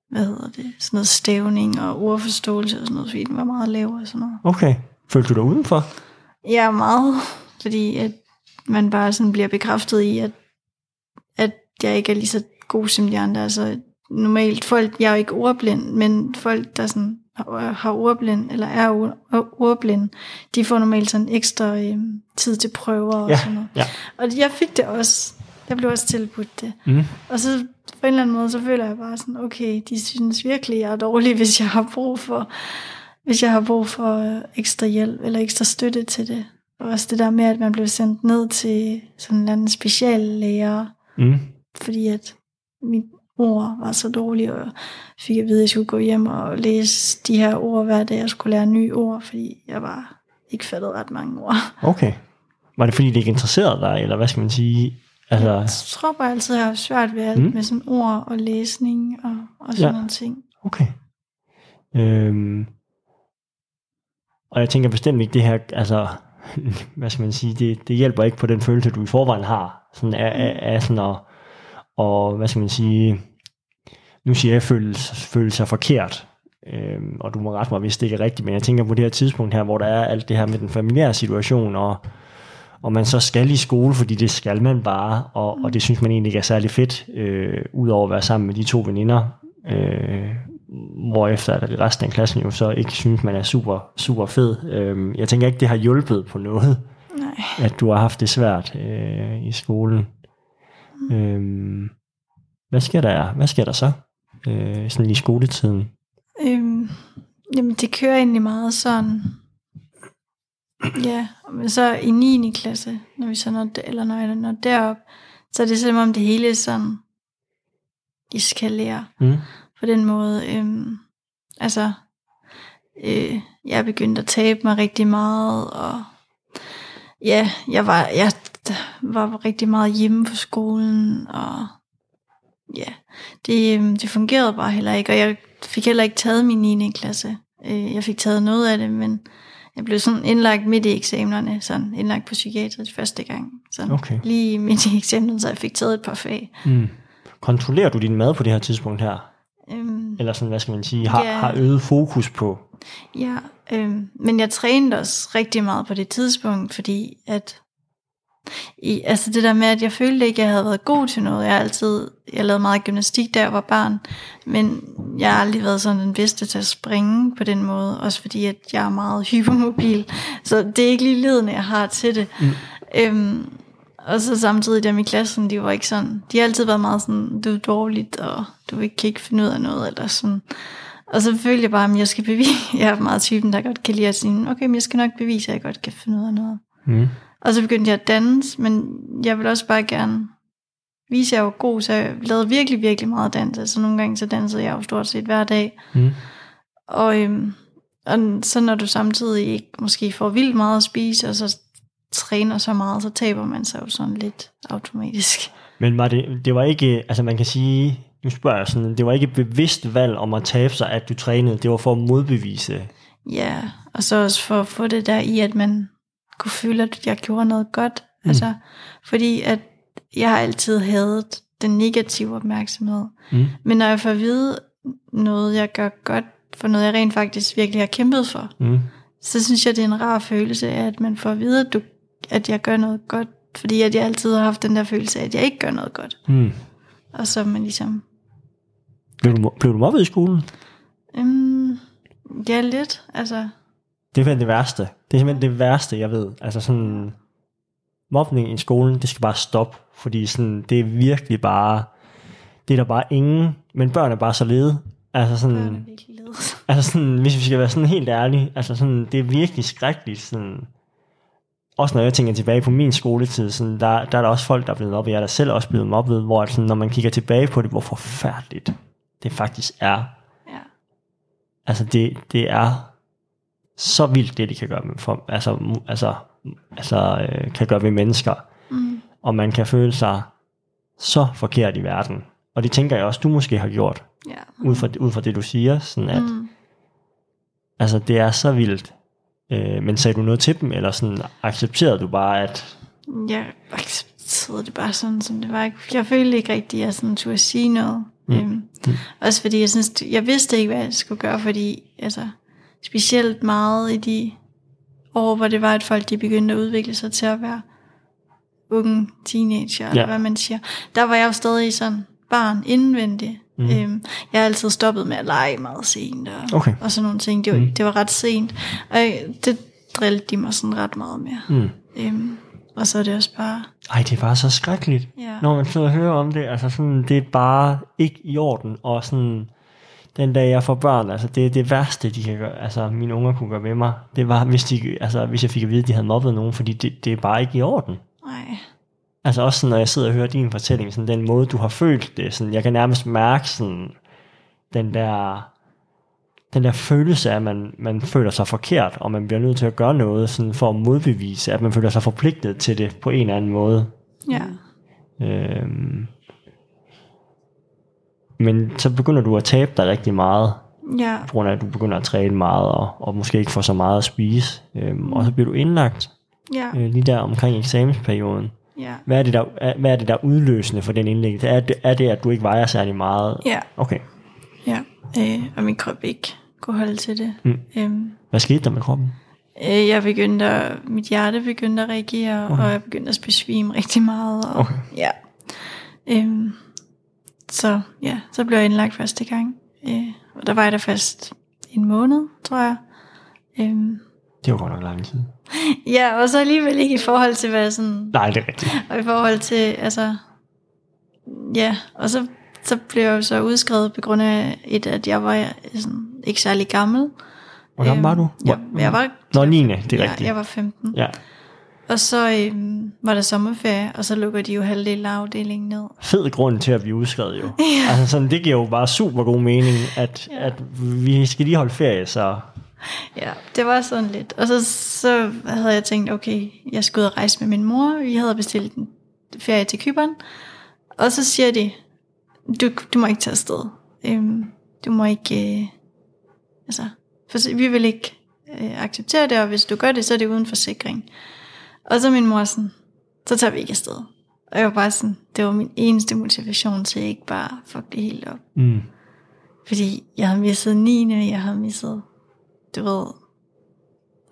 hvad hedder det, sådan noget stævning og ordforståelse og sådan noget, fordi den var meget lav og sådan noget. Okay. Følte du dig udenfor? Ja, meget, fordi at man bare sådan bliver bekræftet i, at, at jeg ikke er lige så god som de andre. Altså normalt folk, jeg er jo ikke ordblind, men folk, der sådan har ordblind, eller er ord- ordblind, de får normalt sådan ekstra øh, tid til prøver og Ja, sådan noget. ja. Og jeg fik det også. Jeg blev også tilbudt det. Mm. Og så på en eller anden måde, så føler jeg bare sådan, okay, de synes virkelig, jeg er dårlig, hvis jeg har brug for, hvis jeg har brug for øh, ekstra hjælp eller ekstra støtte til det. Og også det der med, at man blev sendt ned til sådan en eller anden speciallærer, Mm. fordi at mit ord var så dårligt, og fik at vide, at jeg skulle gå hjem og læse de her ord hver dag, jeg skulle lære nye ord, fordi jeg bare ikke fattede ret mange ord. Okay. Var det fordi, det ikke interesserede dig, eller hvad skal man sige? Altså, Jeg tror bare altid, jeg har svært ved alt Mm. mm. med sådan ord og læsning og, og sådan Ja. nogle ting. okay. Øhm. Og jeg tænker bestemt ikke det her, altså, hvad skal man sige, det, det hjælper ikke på den følelse, du i forvejen har, sådan af, af, af sådan at, og hvad skal man sige, nu siger jeg føle, føle sig forkert, øhm, og du må rette mig, hvis det ikke er rigtigt, men jeg tænker på det her tidspunkt her, hvor der er alt det her med den familiære situation, og, og man så skal i skole, fordi det skal man bare, og, og det synes man egentlig ikke er særlig fedt, øh, udover at være sammen med de to veninder, øh, hvorefter at resten af klassen jo så ikke synes, man er super, super fed. Øh, jeg tænker ikke, det har hjulpet på noget, Nej. at du har haft det svært øh, i skolen. Øh, hvad sker der, hvad sker der så, øh, sådan i skoletiden? Øhm, jamen, det kører egentlig meget sådan. Ja, men så i 9. klasse, når vi så når, eller når jeg når derop, så er det som om det hele sådan eskalerer Mm? på den måde. Øhm, altså, øh, jeg er begyndt at tabe mig rigtig meget, og ja, jeg var, jeg var rigtig meget hjemme på skolen, og ja, det, øhm, det fungerede bare heller ikke, og jeg fik heller ikke taget min 9. klasse. Øh, jeg fik taget noget af det, men jeg blev sådan indlagt midt i eksamenerne, sådan indlagt på psykiatrisk første gang. Sådan Okay. lige midt i eksamen, så jeg fik taget et par fag. Mm. Kontrollerer du din mad på det her tidspunkt her? Øhm, Eller sådan, hvad skal man sige, har, Ja. har øget fokus på? Ja, øhm, men jeg trænede også rigtig meget på det tidspunkt, fordi at i, altså det der med, at jeg følte ikke, at jeg havde været god til noget. Jeg har altid, jeg lavede meget gymnastik, da jeg var barn, men jeg har aldrig været sådan den bedste til at springe på den måde, også fordi at jeg er meget hypermobil, så det er ikke lige ledende, jeg har til det. Mm. Øhm, og så samtidig dem i klassen, de var ikke sådan, de har altid været meget sådan, du er dårligt, og du kan ikke finde ud af noget, eller sådan. Og så følte jeg bare, at jeg skal bevise, jeg er meget typen, der godt kan lide at sige, okay, men jeg skal nok bevise, at jeg godt kan finde ud af noget. Mm. Og så begyndte jeg at danse, men jeg vil også bare gerne vise, at jeg var god, så jeg lavede virkelig, virkelig meget dans. Altså nogle gange så dansede jeg jo stort set hver dag. Mm. Og, øhm, og så når du samtidig ikke måske får vildt meget at spise, og så træner så meget, så taber man sig jo sådan lidt automatisk. Men var det, det var ikke, altså man kan sige, nu spørger jeg sådan, det var ikke et bevidst valg om at tabe sig, at du trænede, det var for at modbevise. Ja, og så også for at få det der i, at man kunne føle, at jeg gjorde noget godt. Mm. Altså, fordi at jeg har altid hadet den negative opmærksomhed. Mm. Men når jeg får at vide noget, jeg gør godt, for noget, jeg rent faktisk virkelig har kæmpet for, Mm. så synes jeg, det er en rar følelse af, at man får at vide, at, du, at jeg gør noget godt. Fordi at jeg altid har haft den der følelse af, at jeg ikke gør noget godt. Mm. Og så man ligesom, Blev, du, blev du mobbet i skolen? øhm, ja lidt, altså, Det simpelthen det værste. Det er simpelthen det værste, jeg ved. Altså sådan, mobning i skolen, det skal bare stoppe. Fordi sådan, det er virkelig bare, det er der bare ingen, men børn er bare så lede. Altså sådan, børn er virkelig. Altså sådan, hvis vi skal være sådan helt ærlige, altså sådan, det er virkelig skrækkeligt sådan, også når jeg tænker tilbage på min skoletid, sådan, der, der er der også folk, der er blevet mobbet, jeg er der selv også blevet mobbet, hvor sådan, når man kigger tilbage på det, hvor forfærdeligt det faktisk er. Ja. Altså det, det er så vildt, det de kan gøre med, for, altså, altså, altså øh, kan gøre ved mennesker. Mm. Og man kan føle sig så forkert i verden. Og det tænker jeg også, du måske har gjort, Ja. ud fra, ud fra det, du siger, sådan at, Mm. altså det er så vildt. Øh, men sagde du noget til dem, eller sådan accepterede du bare, at Jeg accepterede det bare sådan, som det var. Jeg følte ikke rigtig, at jeg sådan turde sige noget. Mm. Øhm, Mm. Også fordi jeg synes, jeg vidste ikke, hvad jeg skulle gøre, fordi altså, specielt meget i de år, hvor det var, at folk de begyndte at udvikle sig til at være unge teenager, eller Ja. hvad man siger. Der var jeg jo stadig sådan barn indvendig. Mm. Øhm, jeg har altid stoppet med at lege meget sent, og, Okay. og sådan nogle ting. Det var, Mm. det var ret sent, og det drillede de mig sådan ret meget med. mm, Øhm, og så er det også bare, ej, det er bare så skrækkeligt. ja, Når man sidder og hører om det, altså sådan, det er bare ikke i orden, og sådan, den dag jeg får børn, altså det er det værste, de kan gøre, altså mine unger kunne gøre ved mig, det var, hvis, de, altså, hvis jeg fik at vide, at de havde mobbet nogen, fordi det, det er bare ikke i orden. nej, Altså også sådan, når jeg sidder og hører din fortælling, sådan den måde, du har følt det, sådan, jeg kan nærmest mærke sådan, den der, den der følelse af, at man, man føler sig forkert, og man bliver nødt til at gøre noget sådan for at modbevise, at man føler sig forpligtet til det på en eller anden måde. ja, Øhm, men så begynder du at tabe dig rigtig meget, ja, på grund af, at du begynder at træne meget, og, og måske ikke får så meget at spise. Øhm, og så bliver du indlagt ja, øh, lige der omkring eksamensperioden. ja, Hvad er det, der, er- hvad er det, der er udløsende for den indlæggelse? Er det, er det, at du ikke vejer særlig meget? ja, Okay. ja, øh, og min krop ikke kunne holde til det. Mm. Øhm, Hvad skete der med kroppen? øh, jeg begyndte at, mit hjerte begyndte at reagere, Okay. okay. og jeg begyndte at besvime rigtig meget. Og, Okay. Ja. Øhm, så ja, så blev jeg indlagt første gang. Øh, og der var jeg der først en måned, tror jeg. Øhm, Det var godt nok lang tid. ja, og så alligevel ikke i forhold til, hvad sådan, Nej, det er rigtigt. Og i forhold til, altså, ja, og så, så blev jeg jo så udskrevet på grund af, et, at jeg var sådan, ikke særlig gammel. Hvor gammel var du? Ja, Hvor- jeg var, Nå, 9. Det er ja, rigtigt. jeg var 15. Ja. Og så øhm, var der sommerferie, og så lukker de jo halvdelen af afdelingen ned. Fed grund til at blive udskrevet jo. Altså sådan, det giver jo bare super god mening, at, Ja. at vi skal lige holde ferie, så Ja, det var sådan lidt. Og så, så havde jeg tænkt, okay, jeg skulle ud og rejse med min mor. Vi havde bestilt en ferie til Kyberen. Og så siger de, du, du må ikke tage afsted. Øhm, du må ikke... Øh, altså, for, vi vil ikke øh, acceptere det, og hvis du gør det, så er det uden forsikring. Og så min mor sådan, så tager vi ikke afsted. Og jeg var bare sådan, det var min eneste motivation til ikke bare fuck det helt op. mm, Fordi jeg havde misset 9. Jeg havde misset, du ved,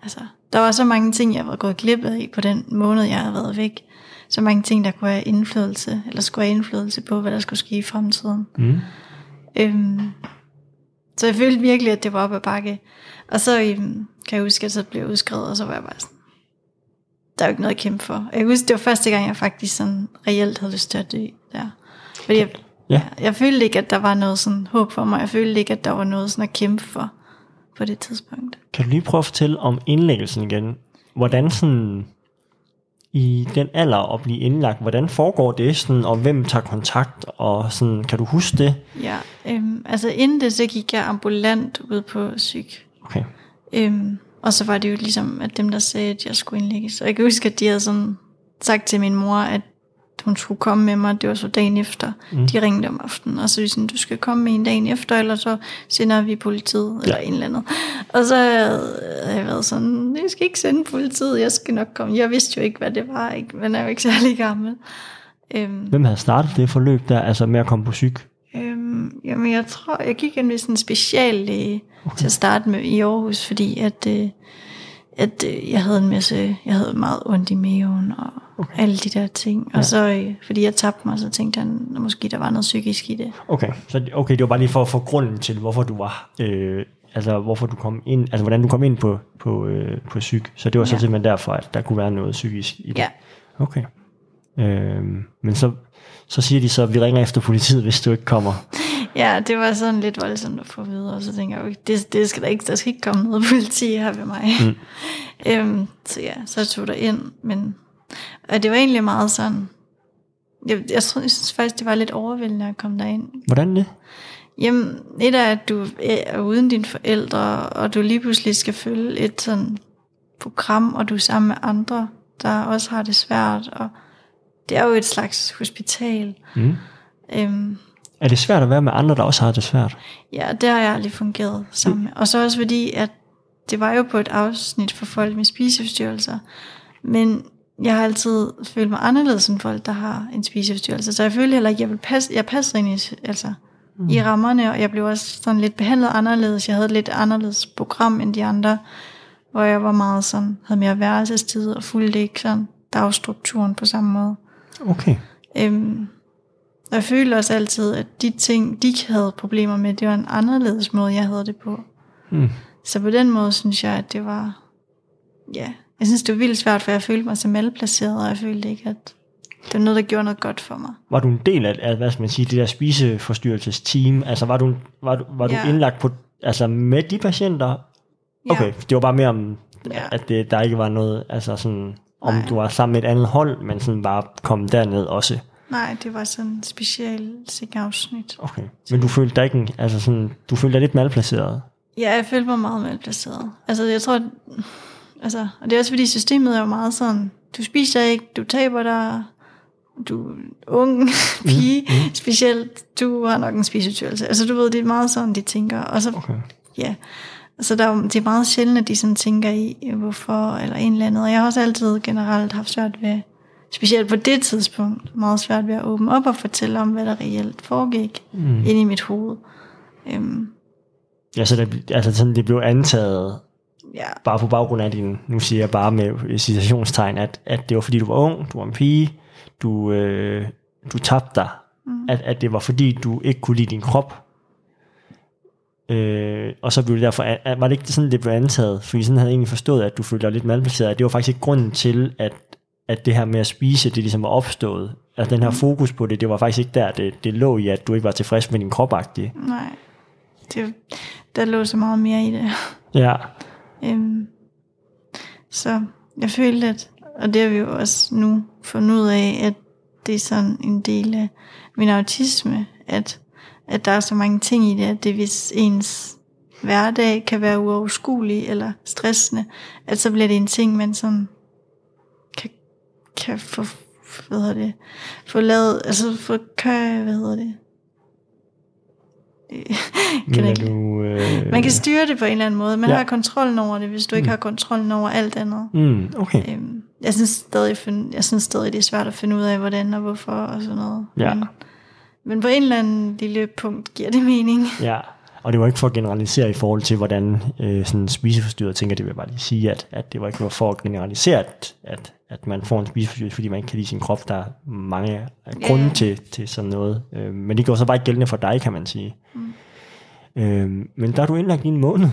altså, der var så mange ting, jeg var gået glip af på den måned, jeg havde været væk. Så mange ting, der kunne have indflydelse, eller skulle have indflydelse på, hvad der skulle ske i fremtiden. mm, Øhm, så jeg følte virkelig, at det var op ad bakke. Og så øhm, kan jeg huske, at så blev jeg udskrevet, og så var jeg bare sådan, der er jo ikke noget at kæmpe for. Jeg kan huske, det var første gang, jeg faktisk sådan reelt havde lyst til at dø der. Fordi jeg, Ja. jeg, jeg følte ikke, at der var noget sådan håb for mig. Jeg følte ikke, at der var noget sådan at kæmpe for på det tidspunkt. Kan du lige prøve at fortælle om indlæggelsen igen? Hvordan sådan i den alder at blive indlagt, hvordan foregår det sådan, og hvem tager kontakt, og sådan, kan du huske det? Ja, øhm, altså inden det, så gik jeg ambulant ud på psyk. Okay. Øhm, og så var det jo ligesom, at dem, der sagde, at jeg skulle indlægges. Og jeg kan huske, at de havde sådan sagt til min mor, at hun skulle komme med mig. Det var så dagen efter. Mm. De ringte om aftenen, og så de sådan, du skal komme med en dagen efter, eller så sender vi politiet, ja. eller en eller andet. Og så havde jeg været sådan, jeg skal ikke sende politiet, jeg skal nok komme. Jeg vidste jo ikke, hvad det var, ikke? men jeg er jo ikke særlig gammel. Øhm, Hvem havde startet det forløb der, altså med at komme på psyk? Øhm, jamen, jeg tror, jeg gik ind med sådan en speciallæge okay. til at starte med i Aarhus, fordi at, øh, at øh, jeg havde en masse, jeg havde meget ondt i maven og okay. alle de der ting. Og Ja. så, øh, fordi jeg tabte mig, så tænkte han, at måske der var noget psykisk i det. Okay, så okay, det var bare lige for at få grunden til, hvorfor du var, øh, altså hvorfor du kom ind, altså hvordan du kom ind på, på, øh, på psyk. Så det var så Ja. simpelthen derfor, at der kunne være noget psykisk i det. Ja. Okay. Øh, men så, så siger de så, at vi ringer efter politiet, hvis du ikke kommer. Ja, det var sådan lidt voldsomt at få videre, og så tænker jeg, det, det skal der ikke, der skal ikke komme noget politi her ved mig. Mm. øhm, så ja, så tog der ind, men og det var egentlig meget sådan, jeg, jeg, jeg synes faktisk, det var lidt overvældende at komme derind. Hvordan det? Jamen, et er, at du er uden dine forældre, og du lige pludselig skal følge et sådan program, og du er sammen med andre, der også har det svært, og det er jo et slags hospital. Mm. Øhm, er det svært at være med andre, der også har det svært? Ja, det har jeg aldrig fungeret sammen med. Og så også fordi, at det var jo på et afsnit for folk med spiseforstyrrelser, men jeg har altid følt mig anderledes end folk, der har en spiseforstyrrelse. Så jeg følte heller ikke, jeg, vil passe, jeg passer ind i, altså, mm. i rammerne, og jeg blev også sådan lidt behandlet anderledes. Jeg havde et lidt anderledes program end de andre, hvor jeg var meget sådan, havde mere værelsestid og fulgte ikke sådan dagstrukturen på samme måde. Okay. Øhm, og jeg følte også altid, at de ting, de havde problemer med, det var en anderledes måde, jeg havde det på. Mm. Så på den måde synes jeg, at det var, ja, jeg synes, det var vildt svært, for jeg følte mig så malplaceret, og jeg følte ikke, at det var noget, der gjorde noget godt for mig. Var du en del af, af hvad skal man sige, det der spiseforstyrrelsesteam? Altså var du, var du, var ja. du indlagt på, altså med de patienter? Okay, ja. det var bare mere om, ja. at det, der ikke var noget, altså sådan, om Nej. du var sammen med et andet hold, men sådan bare kom derned også. Nej, det var sådan en special afsnit. Okay, men du følte dig ikke, altså sådan, du følte dig lidt malplaceret? Ja, jeg følte mig meget malplaceret. Altså jeg tror, altså, og det er også fordi systemet er jo meget sådan, du spiser ikke, du taber dig, du er ung pige, mm, mm. specielt, du har nok en spisetyrelse. Altså du ved, det er meget sådan, de tænker. Og så, okay. ja, så der, det er meget sjældent, at de sådan tænker i, hvorfor, eller en eller andet. Og jeg har også altid generelt haft svært ved, specielt på det tidspunkt, meget svært ved at åbne op og fortælle om, hvad der reelt foregik mm. inde i mit hoved. Um, ja, så det, altså sådan, det blev antaget, ja. bare på baggrund af din, nu siger jeg bare med citationstegn, at, at det var fordi du var ung, du var en pige, du, øh, du tabte dig, mm. at, at det var fordi du ikke kunne lide din krop, Øh, og så blev det derfor, at, var det ikke sådan, det blev antaget? Fordi sådan havde jeg egentlig forstået, at du følte dig lidt malplaceret. Det var faktisk ikke grunden til, at, at det her med at spise, det ligesom var opstået. Altså den her fokus på det, det var faktisk ikke der, det, det lå i, at du ikke var tilfreds med din kropagtige. Nej, det, der lå så meget mere i det. Ja. Øhm, så jeg følte, at, og det har vi jo også nu fundet ud af, at det er sådan en del af min autisme, at at der er så mange ting i det, at det hvis ens hverdag kan være uoverskuelig eller stressende, at så bliver det en ting, man sådan kan, kan få, hvad hedder det, få lavet, altså få, kan, hvad hedder det, kan ikke. Du, øh... Man kan styre det på en eller anden måde. Man ja. har kontrollen over det, hvis du ikke mm. har kontrollen over alt andet. Mm, okay. Øhm, jeg, synes stadig, jeg synes stadig, det er svært at finde ud af, hvordan og hvorfor og sådan noget. Ja. Men, men på en eller anden lille punkt giver det mening. Ja, og det var ikke for at generalisere i forhold til, hvordan øh, sådan spiseforstyrret tænker, det vil jeg bare lige sige, at, at det var ikke for at generalisere, at, at, at man får en spiseforstyrrelse, fordi man ikke kan lide sin krop. Der er mange grunde ja. til, til sådan noget. Øh, men det går så bare ikke gældende for dig, kan man sige. Mm. Øh, men der er du indlagt i en måned.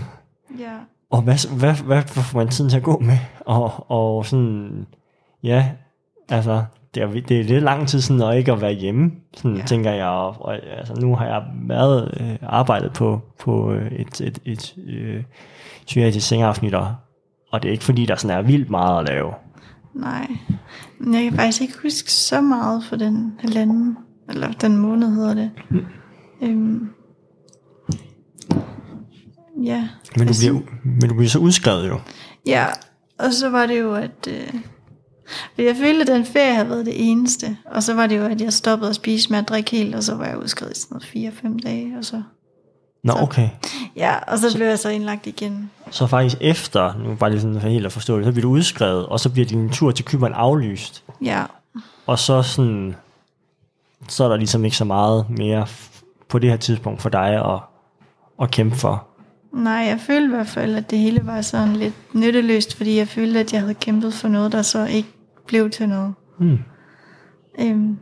Ja. Og hvad, hvad, hvad, hvad får man tiden til at gå med? Og, og sådan, ja, altså, det er, det er lidt lang tid sådan, at ikke at være hjemme, sådan, ja. tænker jeg. Og, og, altså, nu har jeg været øh, arbejdet på, på øh, et, et, et øh, psykiatrisk sengeafsnit, og, og det er ikke fordi, der sådan er vildt meget at lave. Nej, men jeg kan faktisk ikke huske så meget for den halvanden, eller den måned hedder det. Mm. Øhm, ja. Men du, bliver, men du bliver så udskrevet jo. Ja, og så var det jo, at... Øh, jeg følte, at den ferie havde været det eneste. Og så var det jo, at jeg stoppede at spise med at drikke helt, og så var jeg udskrevet i sådan noget 4-5 dage, og så... Nå, så, okay. Ja, og så, så blev jeg så indlagt igen. Så faktisk efter, nu bare lige sådan helt at forstå det, så bliver du udskrevet, og så bliver din tur til Kyberen aflyst. Ja. Og så sådan, så er der ligesom ikke så meget mere på det her tidspunkt for dig at, at kæmpe for. Nej, jeg følte i hvert fald, at det hele var sådan lidt nytteløst, fordi jeg følte, at jeg havde kæmpet for noget, der så ikke blev til noget. Mm. Øhm,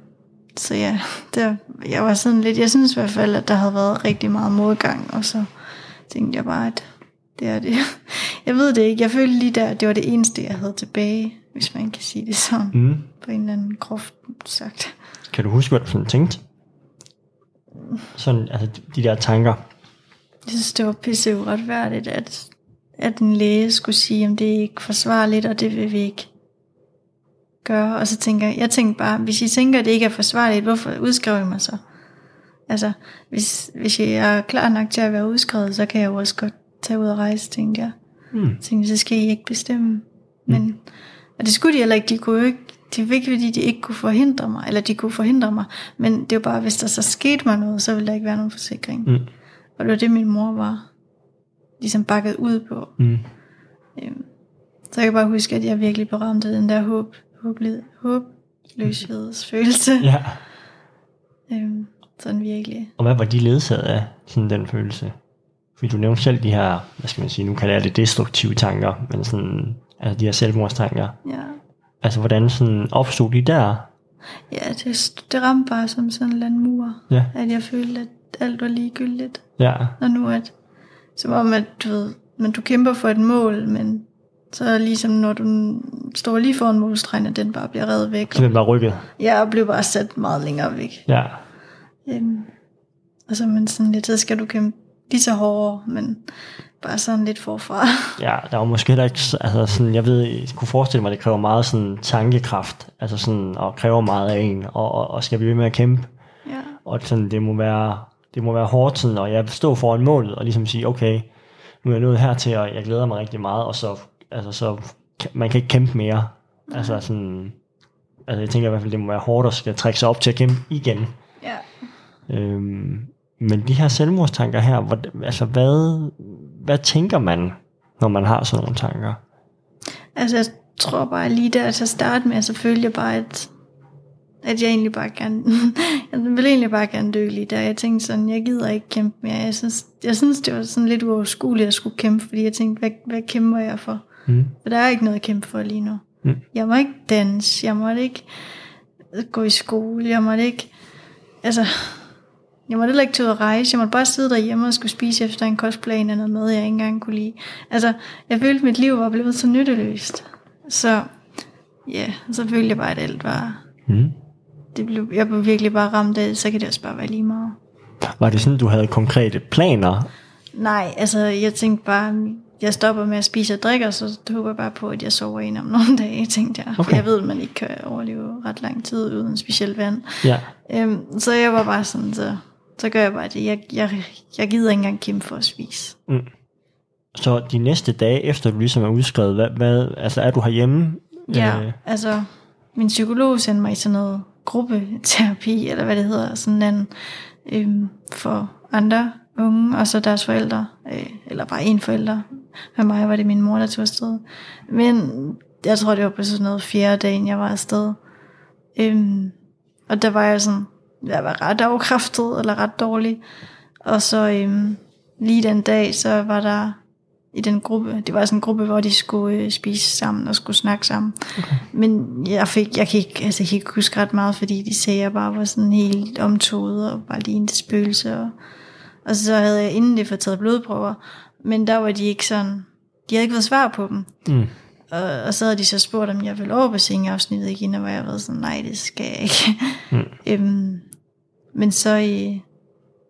så ja, der, jeg var sådan lidt, jeg synes i hvert fald, at der havde været rigtig meget modgang, og så tænkte jeg bare, at det er det. Jeg ved det ikke, jeg følte lige der, at det var det eneste, jeg havde tilbage, hvis man kan sige det sådan, mm. på en eller anden groft sagt. Kan du huske, hvad du sådan tænkte? sådan, altså de der tanker? Jeg synes, det var pisse uretfærdigt, at, at en læge skulle sige, om det er ikke forsvarligt, og det vil vi ikke gøre. Og så tænker jeg, jeg tænker bare, hvis I tænker, at det ikke er forsvarligt, hvorfor udskriver I mig så? Altså, hvis, hvis jeg er klar nok til at være udskrevet, så kan jeg jo også godt tage ud og rejse, tænkte jeg. Mm. tænkte, så skal I ikke bestemme. Men, og det skulle de heller ikke, de kunne jo ikke, det var ikke fordi, de ikke kunne forhindre mig, eller de kunne forhindre mig, men det var bare, hvis der så skete mig noget, så ville der ikke være nogen forsikring. Mm. Og det var det, min mor var ligesom bakket ud på. Mm. Øhm, så jeg kan bare huske, at jeg virkelig blev ramt af den der håb, håbløs, håbløshedsfølelse. Ja. Øhm, sådan virkelig. Og hvad var de ledsaget af, sådan den følelse? Fordi du nævnte selv de her, hvad skal man sige, nu kalder jeg det destruktive tanker, men sådan, altså de her selvmordstanker. Ja, Altså hvordan sådan opstod de der? ja det, det ramte bare som sådan en eller anden mur. Ja. At jeg følte, at alt var ligegyldigt. Ja. Og nu at, som om at du ved, men du kæmper for et mål, men så ligesom når du står lige foran målstregen, at den bare bliver revet væk. Så den bare rykket. Jeg blev bare sat meget længere væk. Ja. Øhm, og så man sådan lidt, så skal du kæmpe lige så hårdere, men bare sådan lidt forfra. Ja, der var måske heller ikke, altså sådan, jeg ved, jeg kunne forestille mig, at det kræver meget sådan tankekraft, altså sådan, og kræver meget af en, og, og, og skal blive ved med at kæmpe, ja. og sådan, det må være, det må være hårdt sådan, og jeg står foran målet, og ligesom sige, okay, nu er jeg nået hertil, og jeg glæder mig rigtig meget, og så, altså så, man kan ikke kæmpe mere, altså sådan, altså jeg tænker i hvert fald, det må være hårdt at skal trække sig op til at kæmpe igen. ja. Øhm, men de her selvmordstanker her, hvor, altså hvad, hvad tænker man, når man har sådan nogle tanker? Altså jeg tror bare lige der til at starte med, så følte jeg bare, at, at jeg egentlig bare gerne, jeg ville egentlig bare gerne dø lige der. Jeg tænkte sådan, jeg gider ikke kæmpe mere. Jeg synes, jeg synes det var sådan lidt uoverskueligt at skulle kæmpe, fordi jeg tænkte, hvad, hvad kæmper jeg for? Mm. For der er ikke noget at kæmpe for lige nu. Mm. Jeg må ikke danse, jeg måtte ikke gå i skole, jeg måtte ikke, altså, jeg måtte heller ikke tage ud og rejse, jeg måtte bare sidde derhjemme og skulle spise efter en kostplan eller noget mad, jeg ikke engang kunne lide. Altså, jeg følte, at mit liv var blevet så nytteløst. Så, ja, så følte jeg bare, at alt var, Mm. det blev, jeg blev virkelig bare ramt af, så kan det også bare være lige meget. Var det sådan, du havde konkrete planer? Nej, altså jeg tænkte bare, jeg stopper med at spise og drikke, og så håber jeg bare på, at jeg sover ind om nogle dage, tænkte jeg. Okay. For jeg ved, at man ikke kan overleve ret lang tid uden specielt vand. Ja. Øhm, så jeg var bare sådan, så, så gør jeg bare det. Jeg, jeg, jeg gider ikke engang kæmpe for at spise. Så de næste dage, efter du ligesom er udskrevet, hvad, hvad, altså er du herhjemme? Ja, Øh, altså min psykolog sendte mig i sådan noget gruppeterapi, eller hvad det hedder, sådan en øhm, for andre unge, og så deres forældre, øh, eller bare en forælder. Med mig var det min mor, der tog afsted. Men jeg tror, det var på sådan noget fjerde dagen, jeg var afsted. Øhm, og der var jeg sådan, jeg var ret afkræftet, eller ret dårlig. Og så øhm, lige den dag, så var der i den gruppe, det var sådan en gruppe, hvor de skulle øh, spise sammen og skulle snakke sammen. Okay. Men jeg fik, jeg kan ikke, altså jeg kan ikke huske ret meget, fordi de sagde, at jeg bare var sådan helt omtoget og bare lige en spøgelse. Og, og så havde jeg inden det fået taget blodprøver, men der var de ikke sådan, de havde ikke fået svar på dem. Mm. Og, og så havde de så spurgt, om jeg ville over på sengeafsnittet igen, og hvor jeg var sådan, nej, det skal jeg ikke. Mm. øhm, men så i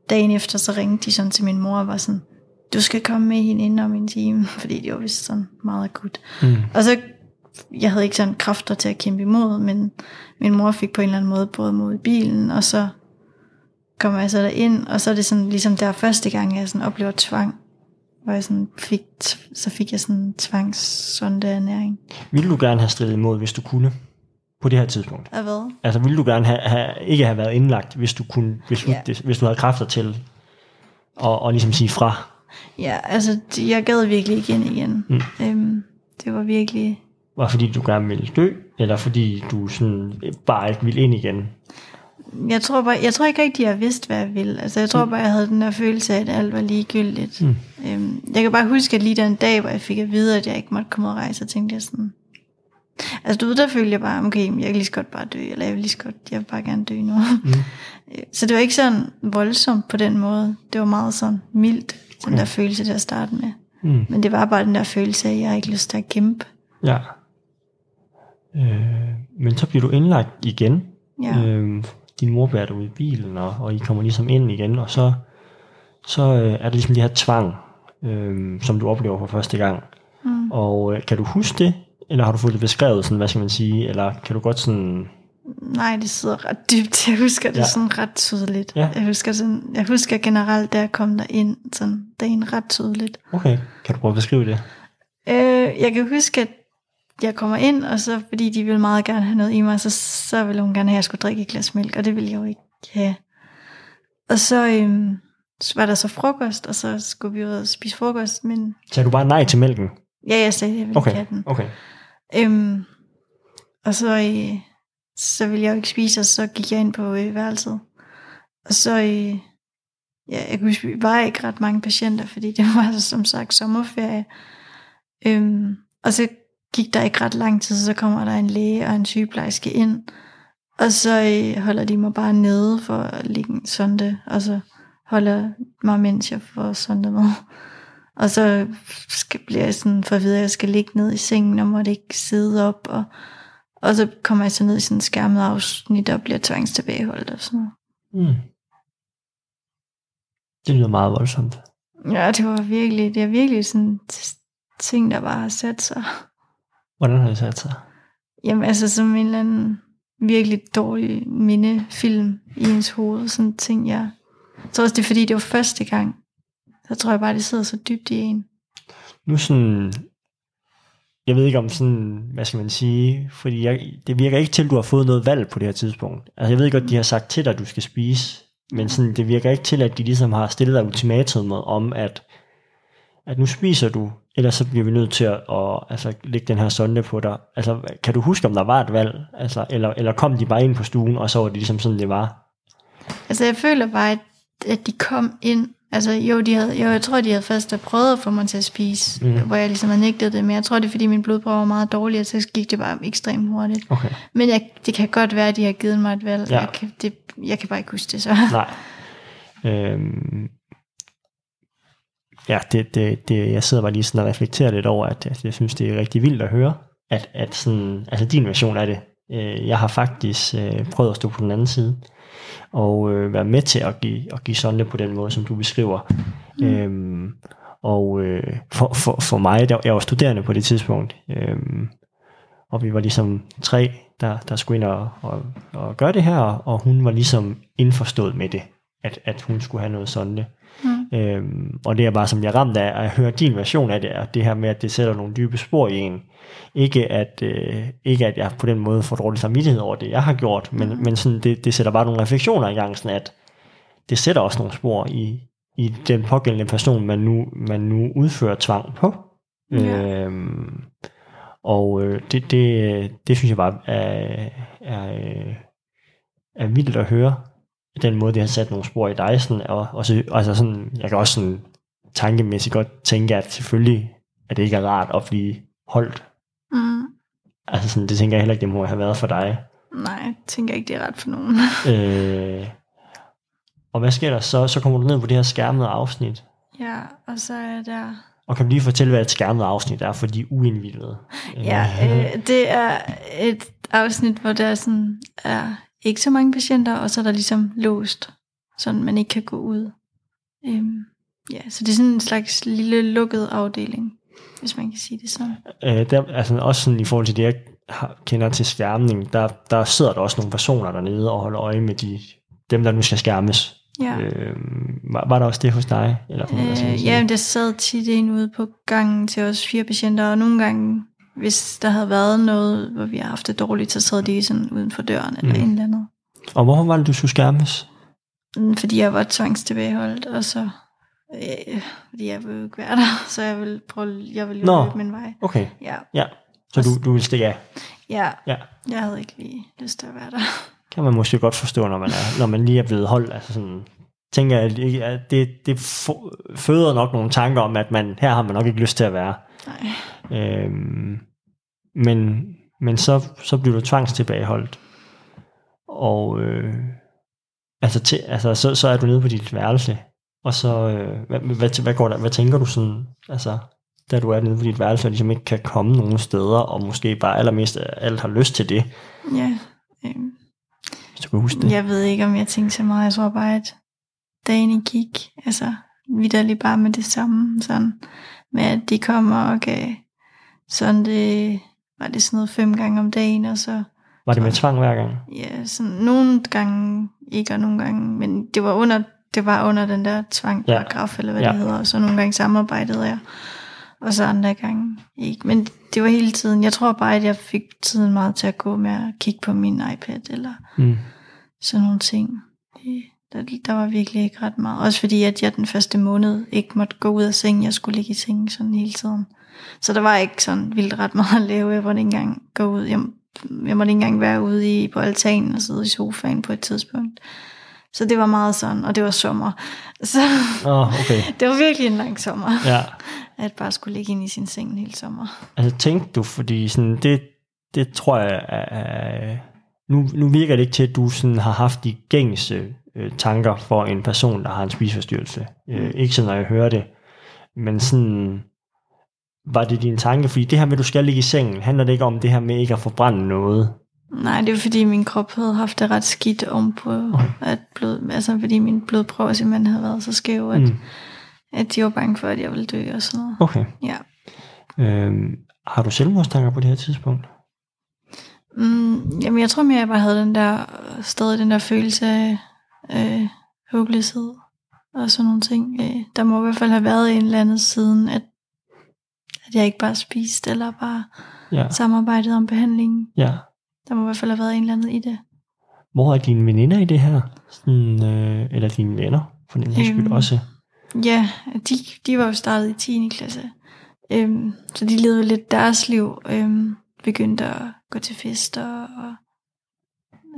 dagen efter, så ringte de sådan til min mor og var sådan, du skal komme med hende ind om en time, fordi det var vist sådan meget akut. Mm. Og så, jeg havde ikke sådan kræfter til at kæmpe imod, men min mor fik på en eller anden måde både mod i bilen, og så kommer jeg så derind, og så er det sådan, ligesom der første gang, jeg sådan oplever tvang, hvor jeg sådan fik, så fik jeg sådan tvangssondeernæring. Ville du gerne have stridet imod, hvis du kunne? På det her tidspunkt. Af hvad? Altså ville du gerne have, have, ikke have været indlagt, hvis du kunne beslutte Ja. det, hvis du havde kræfter til at, og ligesom sige fra? Ja, altså, jeg gad virkelig igen igen. Mm. Øhm, det var virkelig... Var fordi du gerne ville dø, eller fordi du sådan bare ikke ville ind igen? Jeg tror, bare, jeg tror ikke rigtig, jeg vidste, hvad jeg ville. Altså, jeg tror bare, jeg havde den der følelse af, at alt var ligegyldigt. Mm. Øhm, jeg kan bare huske, at lige den dag, hvor jeg fik at vide, at jeg ikke måtte komme og rejse, så tænkte jeg sådan... Altså, du ved, der følte jeg bare, okay, jeg kan lige så godt bare dø, eller jeg vil lige så godt, jeg vil bare gerne dø nu. Mm. Så det var ikke sådan voldsomt på den måde. Det var meget sådan mildt, den Okay. der følelse, der at starte med. Mm. Men det var bare den der følelse af, at jeg har ikke lyst til at kæmpe. Ja. Øh, men så bliver du indlagt igen. Ja. Øh, din mor bærer dig ud i bilen, og, og I kommer ligesom ind igen, og så, så øh, er det ligesom det her tvang, øh, som du oplever for første gang. Mm. Og øh, kan du huske det, eller har du fået det beskrevet, sådan, hvad skal man sige, eller kan du godt sådan, Nej, det sidder ret dybt. Jeg husker det Ja. sådan ret tydeligt. Ja. Jeg, husker sådan, jeg husker generelt, da jeg kom derind, sådan dagen ret tydeligt. okay, kan du prøve at beskrive det? Øh, jeg kan huske, at jeg kommer ind, og så fordi de ville meget gerne have noget i mig, så, så ville hun gerne have, at jeg skulle drikke et glas mælk, og det ville jeg jo ikke have. Og så, øhm, så var der så frokost, og så skulle vi ud og spise frokost, men Sagde du bare nej til mælken? ja, jeg sagde, at jeg ville Okay, ikke have den. okay. Øhm, og så, øh, så ville jeg jo ikke spise, og så gik jeg ind på øh, værelset. Og så, øh, ja, jeg kunne huske, vi var ikke ret mange patienter, fordi det var som sagt sommerferie. Øhm, og så gik der ikke ret lang tid, så kommer der en læge og en sygeplejerske ind, og så øh, holder de mig bare nede for at lægge en sonde, og så holder mig, mens jeg får sonde med. Og så skal, bliver jeg sådan for at vide, at jeg skal ligge ned i sengen, og måtte ikke sidde op. Og, og så kommer jeg så ned i sådan en skærmet afsnit, og bliver tvangstilbageholdt og sådan noget. Mm. Det lyder meget voldsomt. Ja, det var virkelig, det er virkelig sådan ting, der bare har sat sig. Hvordan har det sat sig? Jamen altså som en eller anden virkelig dårlig mindefilm i ens hoved. Sådan ting, jeg... Jeg tror også, det er fordi, det var første gang. Så tror jeg bare, det sidder så dybt i en. Nu sådan, jeg ved ikke om sådan, hvad skal man sige, fordi jeg, det virker ikke til, at du har fået noget valg på det her tidspunkt. Altså jeg ved godt, de har sagt til dig, at du skal spise, men sådan, det virker ikke til, at de ligesom har stillet dig ultimatummet om, at, at nu spiser du, ellers så bliver vi nødt til at, at altså, lægge den her sonde på dig. Altså, kan du huske, om der var et valg? Altså, eller, eller kom de bare ind på stuen, og så var det ligesom sådan, det var? Altså jeg føler bare, at, de kom ind. Altså jo, de havde, jo, jeg tror, de havde først prøvet at få mig til at spise, mm. hvor jeg ligesom havde nægtet det. Men jeg tror, det er fordi, min blodprøve var meget dårlig, og så gik det bare ekstremt hurtigt. Okay. Men jeg, det kan godt være, at de har givet mig et valg. Ja. Jeg, kan, det, jeg kan bare ikke huske det så. Nej. Øhm, ja, det, det, det, jeg sidder bare lige sådan og reflekterer lidt over, at jeg, jeg synes, det er rigtig vildt at høre, at, at sådan, altså din version af det, øh, jeg har faktisk øh, prøvet at stå på den anden side, og øh, være med til at give, at give sonde på den måde, som du beskriver. Mm. Øhm, og øh, for, for, for mig, der, jeg var studerende på det tidspunkt, øhm, og vi var ligesom tre, der, der skulle ind og, og, og gøre det her, og hun var ligesom indforstået med det, at, at hun skulle have noget sonde. Mm. Øhm, og det er bare, som jeg er ramt af, at høre din version af det, er det her med, at det sætter nogle dybe spor i en. Ikke at, øh, ikke at jeg på den måde får dårlig samvittighed over det, jeg har gjort, men, Mhm. men sådan, det, det sætter bare nogle refleksioner i gang, sådan at det sætter også nogle spor i, i den pågældende person, man nu, man nu udfører tvang på. Ja. Øhm, og øh, det, det, det synes jeg bare er, er, øh, er vildt at høre, den måde, det har sat nogle spor i dig, sådan, og, og så, altså sådan, jeg kan også sådan tankemæssigt godt tænke, at selvfølgelig at det ikke er rart at blive holdt. Mm. Altså sådan, det tænker jeg heller ikke, det må have været for dig. Nej, jeg tænker ikke, det er ret for nogen. Øh, og hvad sker der så? Så kommer du ned på det her skærmede afsnit. ja, og så er der... Og kan du lige fortælle, hvad et skærmet afsnit er for de uindvidede? Ja, øh, det er et afsnit, hvor der sådan er ikke så mange patienter, og så er der ligesom låst, så man ikke kan gå ud. Øhm, ja, så det er sådan en slags lille lukket afdeling, hvis man kan sige det sådan. Øh, der, altså også sådan i forhold til det, jeg har, kender til skærmning, der, der sidder der også nogle personer dernede og holder øje med de, dem, der nu skal skærmes. Ja. Øh, var, var der også det hos dig? Eller, Øh, ja, men der sad tit en ude på gangen til os fire patienter, og nogle gange, hvis der havde været noget, hvor vi har haft det dårligt, så sad de sådan uden for døren eller Mm. en eller andet. Og hvorfor var det, du skulle skærmes? Mm, Fordi jeg var tvangstilbageholdt, og så... Øh, fordi jeg ville ikke være der, så jeg ville prøve, jeg ville Nå. løbe min vej. Okay, Ja, ja. Så du, du vil stikke af. ja, Ja. jeg havde ikke lige lyst til at være der. kan man måske godt forstå, når man, er, når man lige er blevet holdt. Altså sådan, tænker jeg, at det, det føder nok nogle tanker om, at man, her har man nok ikke lyst til at være. Nej. Øhm, men men så, så bliver du tvangstilbageholdt. Og øh, altså, til, altså så, så er du nede på dit værelse. Og så, øh, hvad, hvad, hvad, går der, hvad tænker du sådan, altså, da du er nede på dit værelse, og ligesom ikke kan komme nogen steder, og måske bare allermest alt har lyst til det. Ja, øh, Hvis du kan huske det. Jeg ved ikke, om jeg tænkte så meget. Jeg tror bare, at dagen gik. Altså, vidderligt bare med det samme. Sådan, med at de kommer og gav sådan det, var det sådan noget fem gange om dagen, og så, Var det med tvang hver gang? ja, sådan nogle gange, ikke og nogle gange, men det var under, det var under den der tvangparagraf, ja. eller hvad Ja. det hedder, og så nogle gange samarbejdede jeg, og så andre gange ikke. Men det var hele tiden, jeg tror bare, at jeg fik tiden meget til at gå med at kigge på min iPad, eller Mm. sådan nogle ting. Det, der, der var virkelig ikke ret meget. Også fordi, at jeg den første måned ikke måtte gå ud af sengen. Jeg skulle ligge i sengen sådan hele tiden. Så der var ikke sådan vildt ret meget at lave. Jeg måtte ikke engang gå ud. Jeg, jeg måtte ikke engang være ude i, på altanen og sidde i sofaen på et tidspunkt. Så det var meget sådan, og det var sommer. Så oh, okay. det var virkelig en lang sommer, Ja. at bare skulle ligge ind i sin seng en hel sommer. Altså tænkte du, fordi sådan, det, det tror jeg er nu, nu virker det ikke til, at du sådan har haft de gængse øh, tanker for en person, der har en spiseforstyrrelse. Øh, ikke sådan, når jeg hører det. Men sådan, var det din tanke? Fordi det her med, at du skal ligge i sengen, handler det ikke om det her med ikke at forbrænde noget? Nej, det var fordi min krop havde haft det ret skidt om på, Okay. at blod, altså fordi min blodprøver simpelthen havde været så skæv, at, Mm. at de var bange for, at jeg ville dø og sådan noget. Okay. Ja. Øhm, har du selvmordstanker på det her tidspunkt? Mm, jamen, jeg tror mere, jeg bare havde den der, stadig den der følelse af øh, håbløshed og sådan nogle ting. Øh, der må i hvert fald have været en eller anden siden, at, at jeg ikke bare spiste, eller bare Ja. samarbejdet om behandlingen. ja. Der må i hvert fald have været en eller anden i det. Hvor er dine veninder i det her? Sådan, øh, eller dine venner, for den sags skyld Øhm, også? Ja, de, de var jo startet i 10. klasse. Øhm, så de levede lidt deres liv. Øhm, begyndte at gå til fester og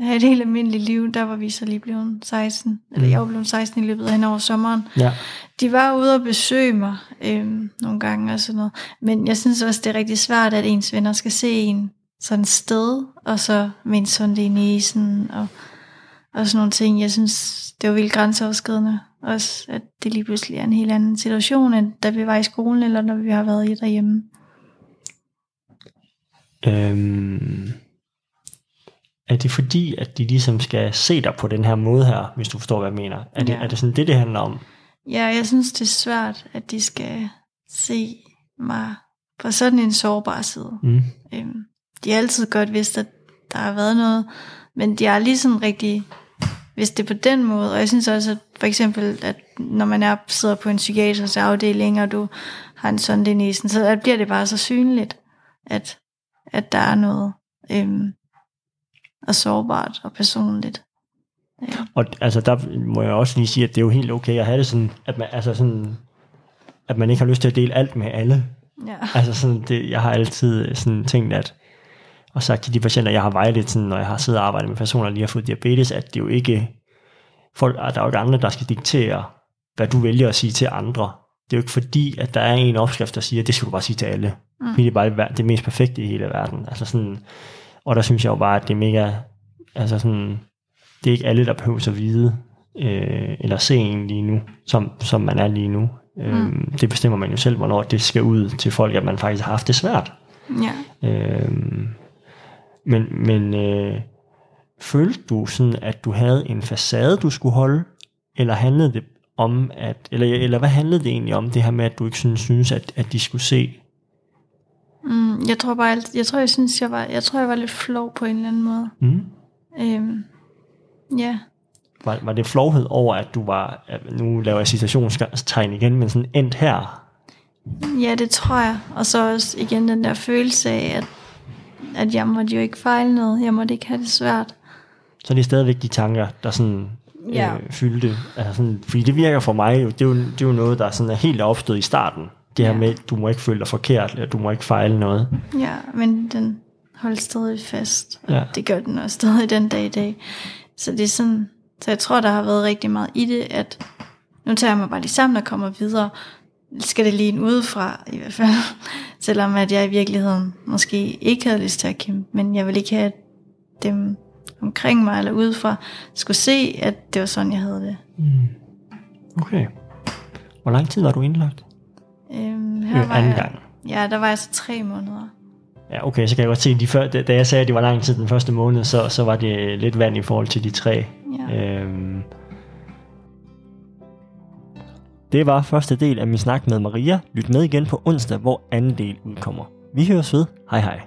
have et helt almindeligt liv. Der var vi så lige blevet 16. Eller Mm. jeg var blevet 16 i løbet af hen over sommeren. Ja. De var ude og besøge mig øhm, nogle gange og sådan noget. Men jeg synes også, det er rigtig svært, at ens venner skal se en sådan sted, og så med en sonde i næsen, og, og sådan nogle ting. Jeg synes, det var vildt grænseoverskridende. Også, at det lige pludselig er en helt anden situation, end da vi var i skolen, eller når vi har været i derhjemme. Øhm, er det fordi, at de ligesom skal se dig på den her måde her, hvis du forstår, hvad jeg mener? Er det, Ja. er det sådan det, det handler om? Ja, jeg synes, det er svært, at de skal se mig på sådan en sårbar side. Mm. Øhm, de har altid godt vidst, at der har været noget, men de har lige sådan rigtig vidst det på den måde. Og jeg synes også, at for eksempel, at når man er, sidder på en psykiatrisk afdeling, og du har en sådan i næsen, så bliver det bare så synligt, at, at der er noget øhm, og sårbart og personligt. Ja. Og altså, der må jeg også lige sige, at det er jo helt okay at have det sådan, at man, altså sådan, at man ikke har lyst til at dele alt med alle. Ja. Altså sådan, det, jeg har altid sådan tænkt, at og sagt til de patienter, jeg har vejledt, sådan, når jeg har siddet og arbejdet med personer, der lige har fået diabetes, at det er jo ikke, folk, der er jo ikke andre, der skal diktere, hvad du vælger at sige til andre. Det er jo ikke fordi, at der er en opskrift, der siger, at det skal du bare sige til alle. Mm. Fordi det er bare det, det mest perfekte i hele verden. Altså sådan, og der synes jeg jo bare, at det er mega, altså sådan, det er ikke alle, der behøver at vide, øh, eller se en lige nu, som, som man er lige nu. Mm. Det bestemmer man jo selv, hvornår det skal ud til folk, at man faktisk har haft det svært. ja. Øhm, men men øh, følte du sådan, at du havde en facade, du skulle holde? Eller handlede det om, at, eller, eller hvad handlede det egentlig om, det her med, at du ikke sådan, synes, at, at de skulle se? Mm, jeg tror bare, alt- jeg tror, jeg synes, jeg var, jeg tror, jeg var lidt flov på en eller anden måde. Mm? Øhm, ja. Var, var det flovhed over, at du var, nu laver jeg citationstegn igen, men sådan endt her? Ja, det tror jeg. Og så også igen den der følelse af, at, at jeg måtte jo ikke fejle noget. Jeg måtte ikke have det svært. Så det er stadigvæk de tanker, der sådan Ja. øh, fyldte. Altså sådan, fordi det virker for mig, jo, det, er jo, det er jo noget, der sådan er helt opstået i starten. Det her Ja. med, du må ikke føle dig forkert, eller du må ikke fejle noget. Ja, men den holdt stadig fast. Og Ja. det gør den også stadig den dag i dag. Så det er sådan, så jeg tror, der har været rigtig meget i det, at nu tager jeg mig bare lige sammen og kommer videre. Skal det lige en udefra i hvert fald. Selvom at jeg i virkeligheden måske ikke havde lyst til at kæmpe, men jeg vil ikke have, at dem omkring mig eller udefra skulle se, at det var sådan, jeg havde det. Okay. Hvor lang tid var du indlagt? Øhm, her Øh, var anden jeg, gang. Ja, der var jeg så tre måneder. Ja, okay, så kan jeg godt se, de før, da jeg sagde, at det var lang tid den første måned, så, så var det lidt vand i forhold til de tre. Ja. Øhm. Det var første del af min snak med Maria. Lyt med igen på onsdag, hvor anden del udkommer. Vi høres ved. Hej hej.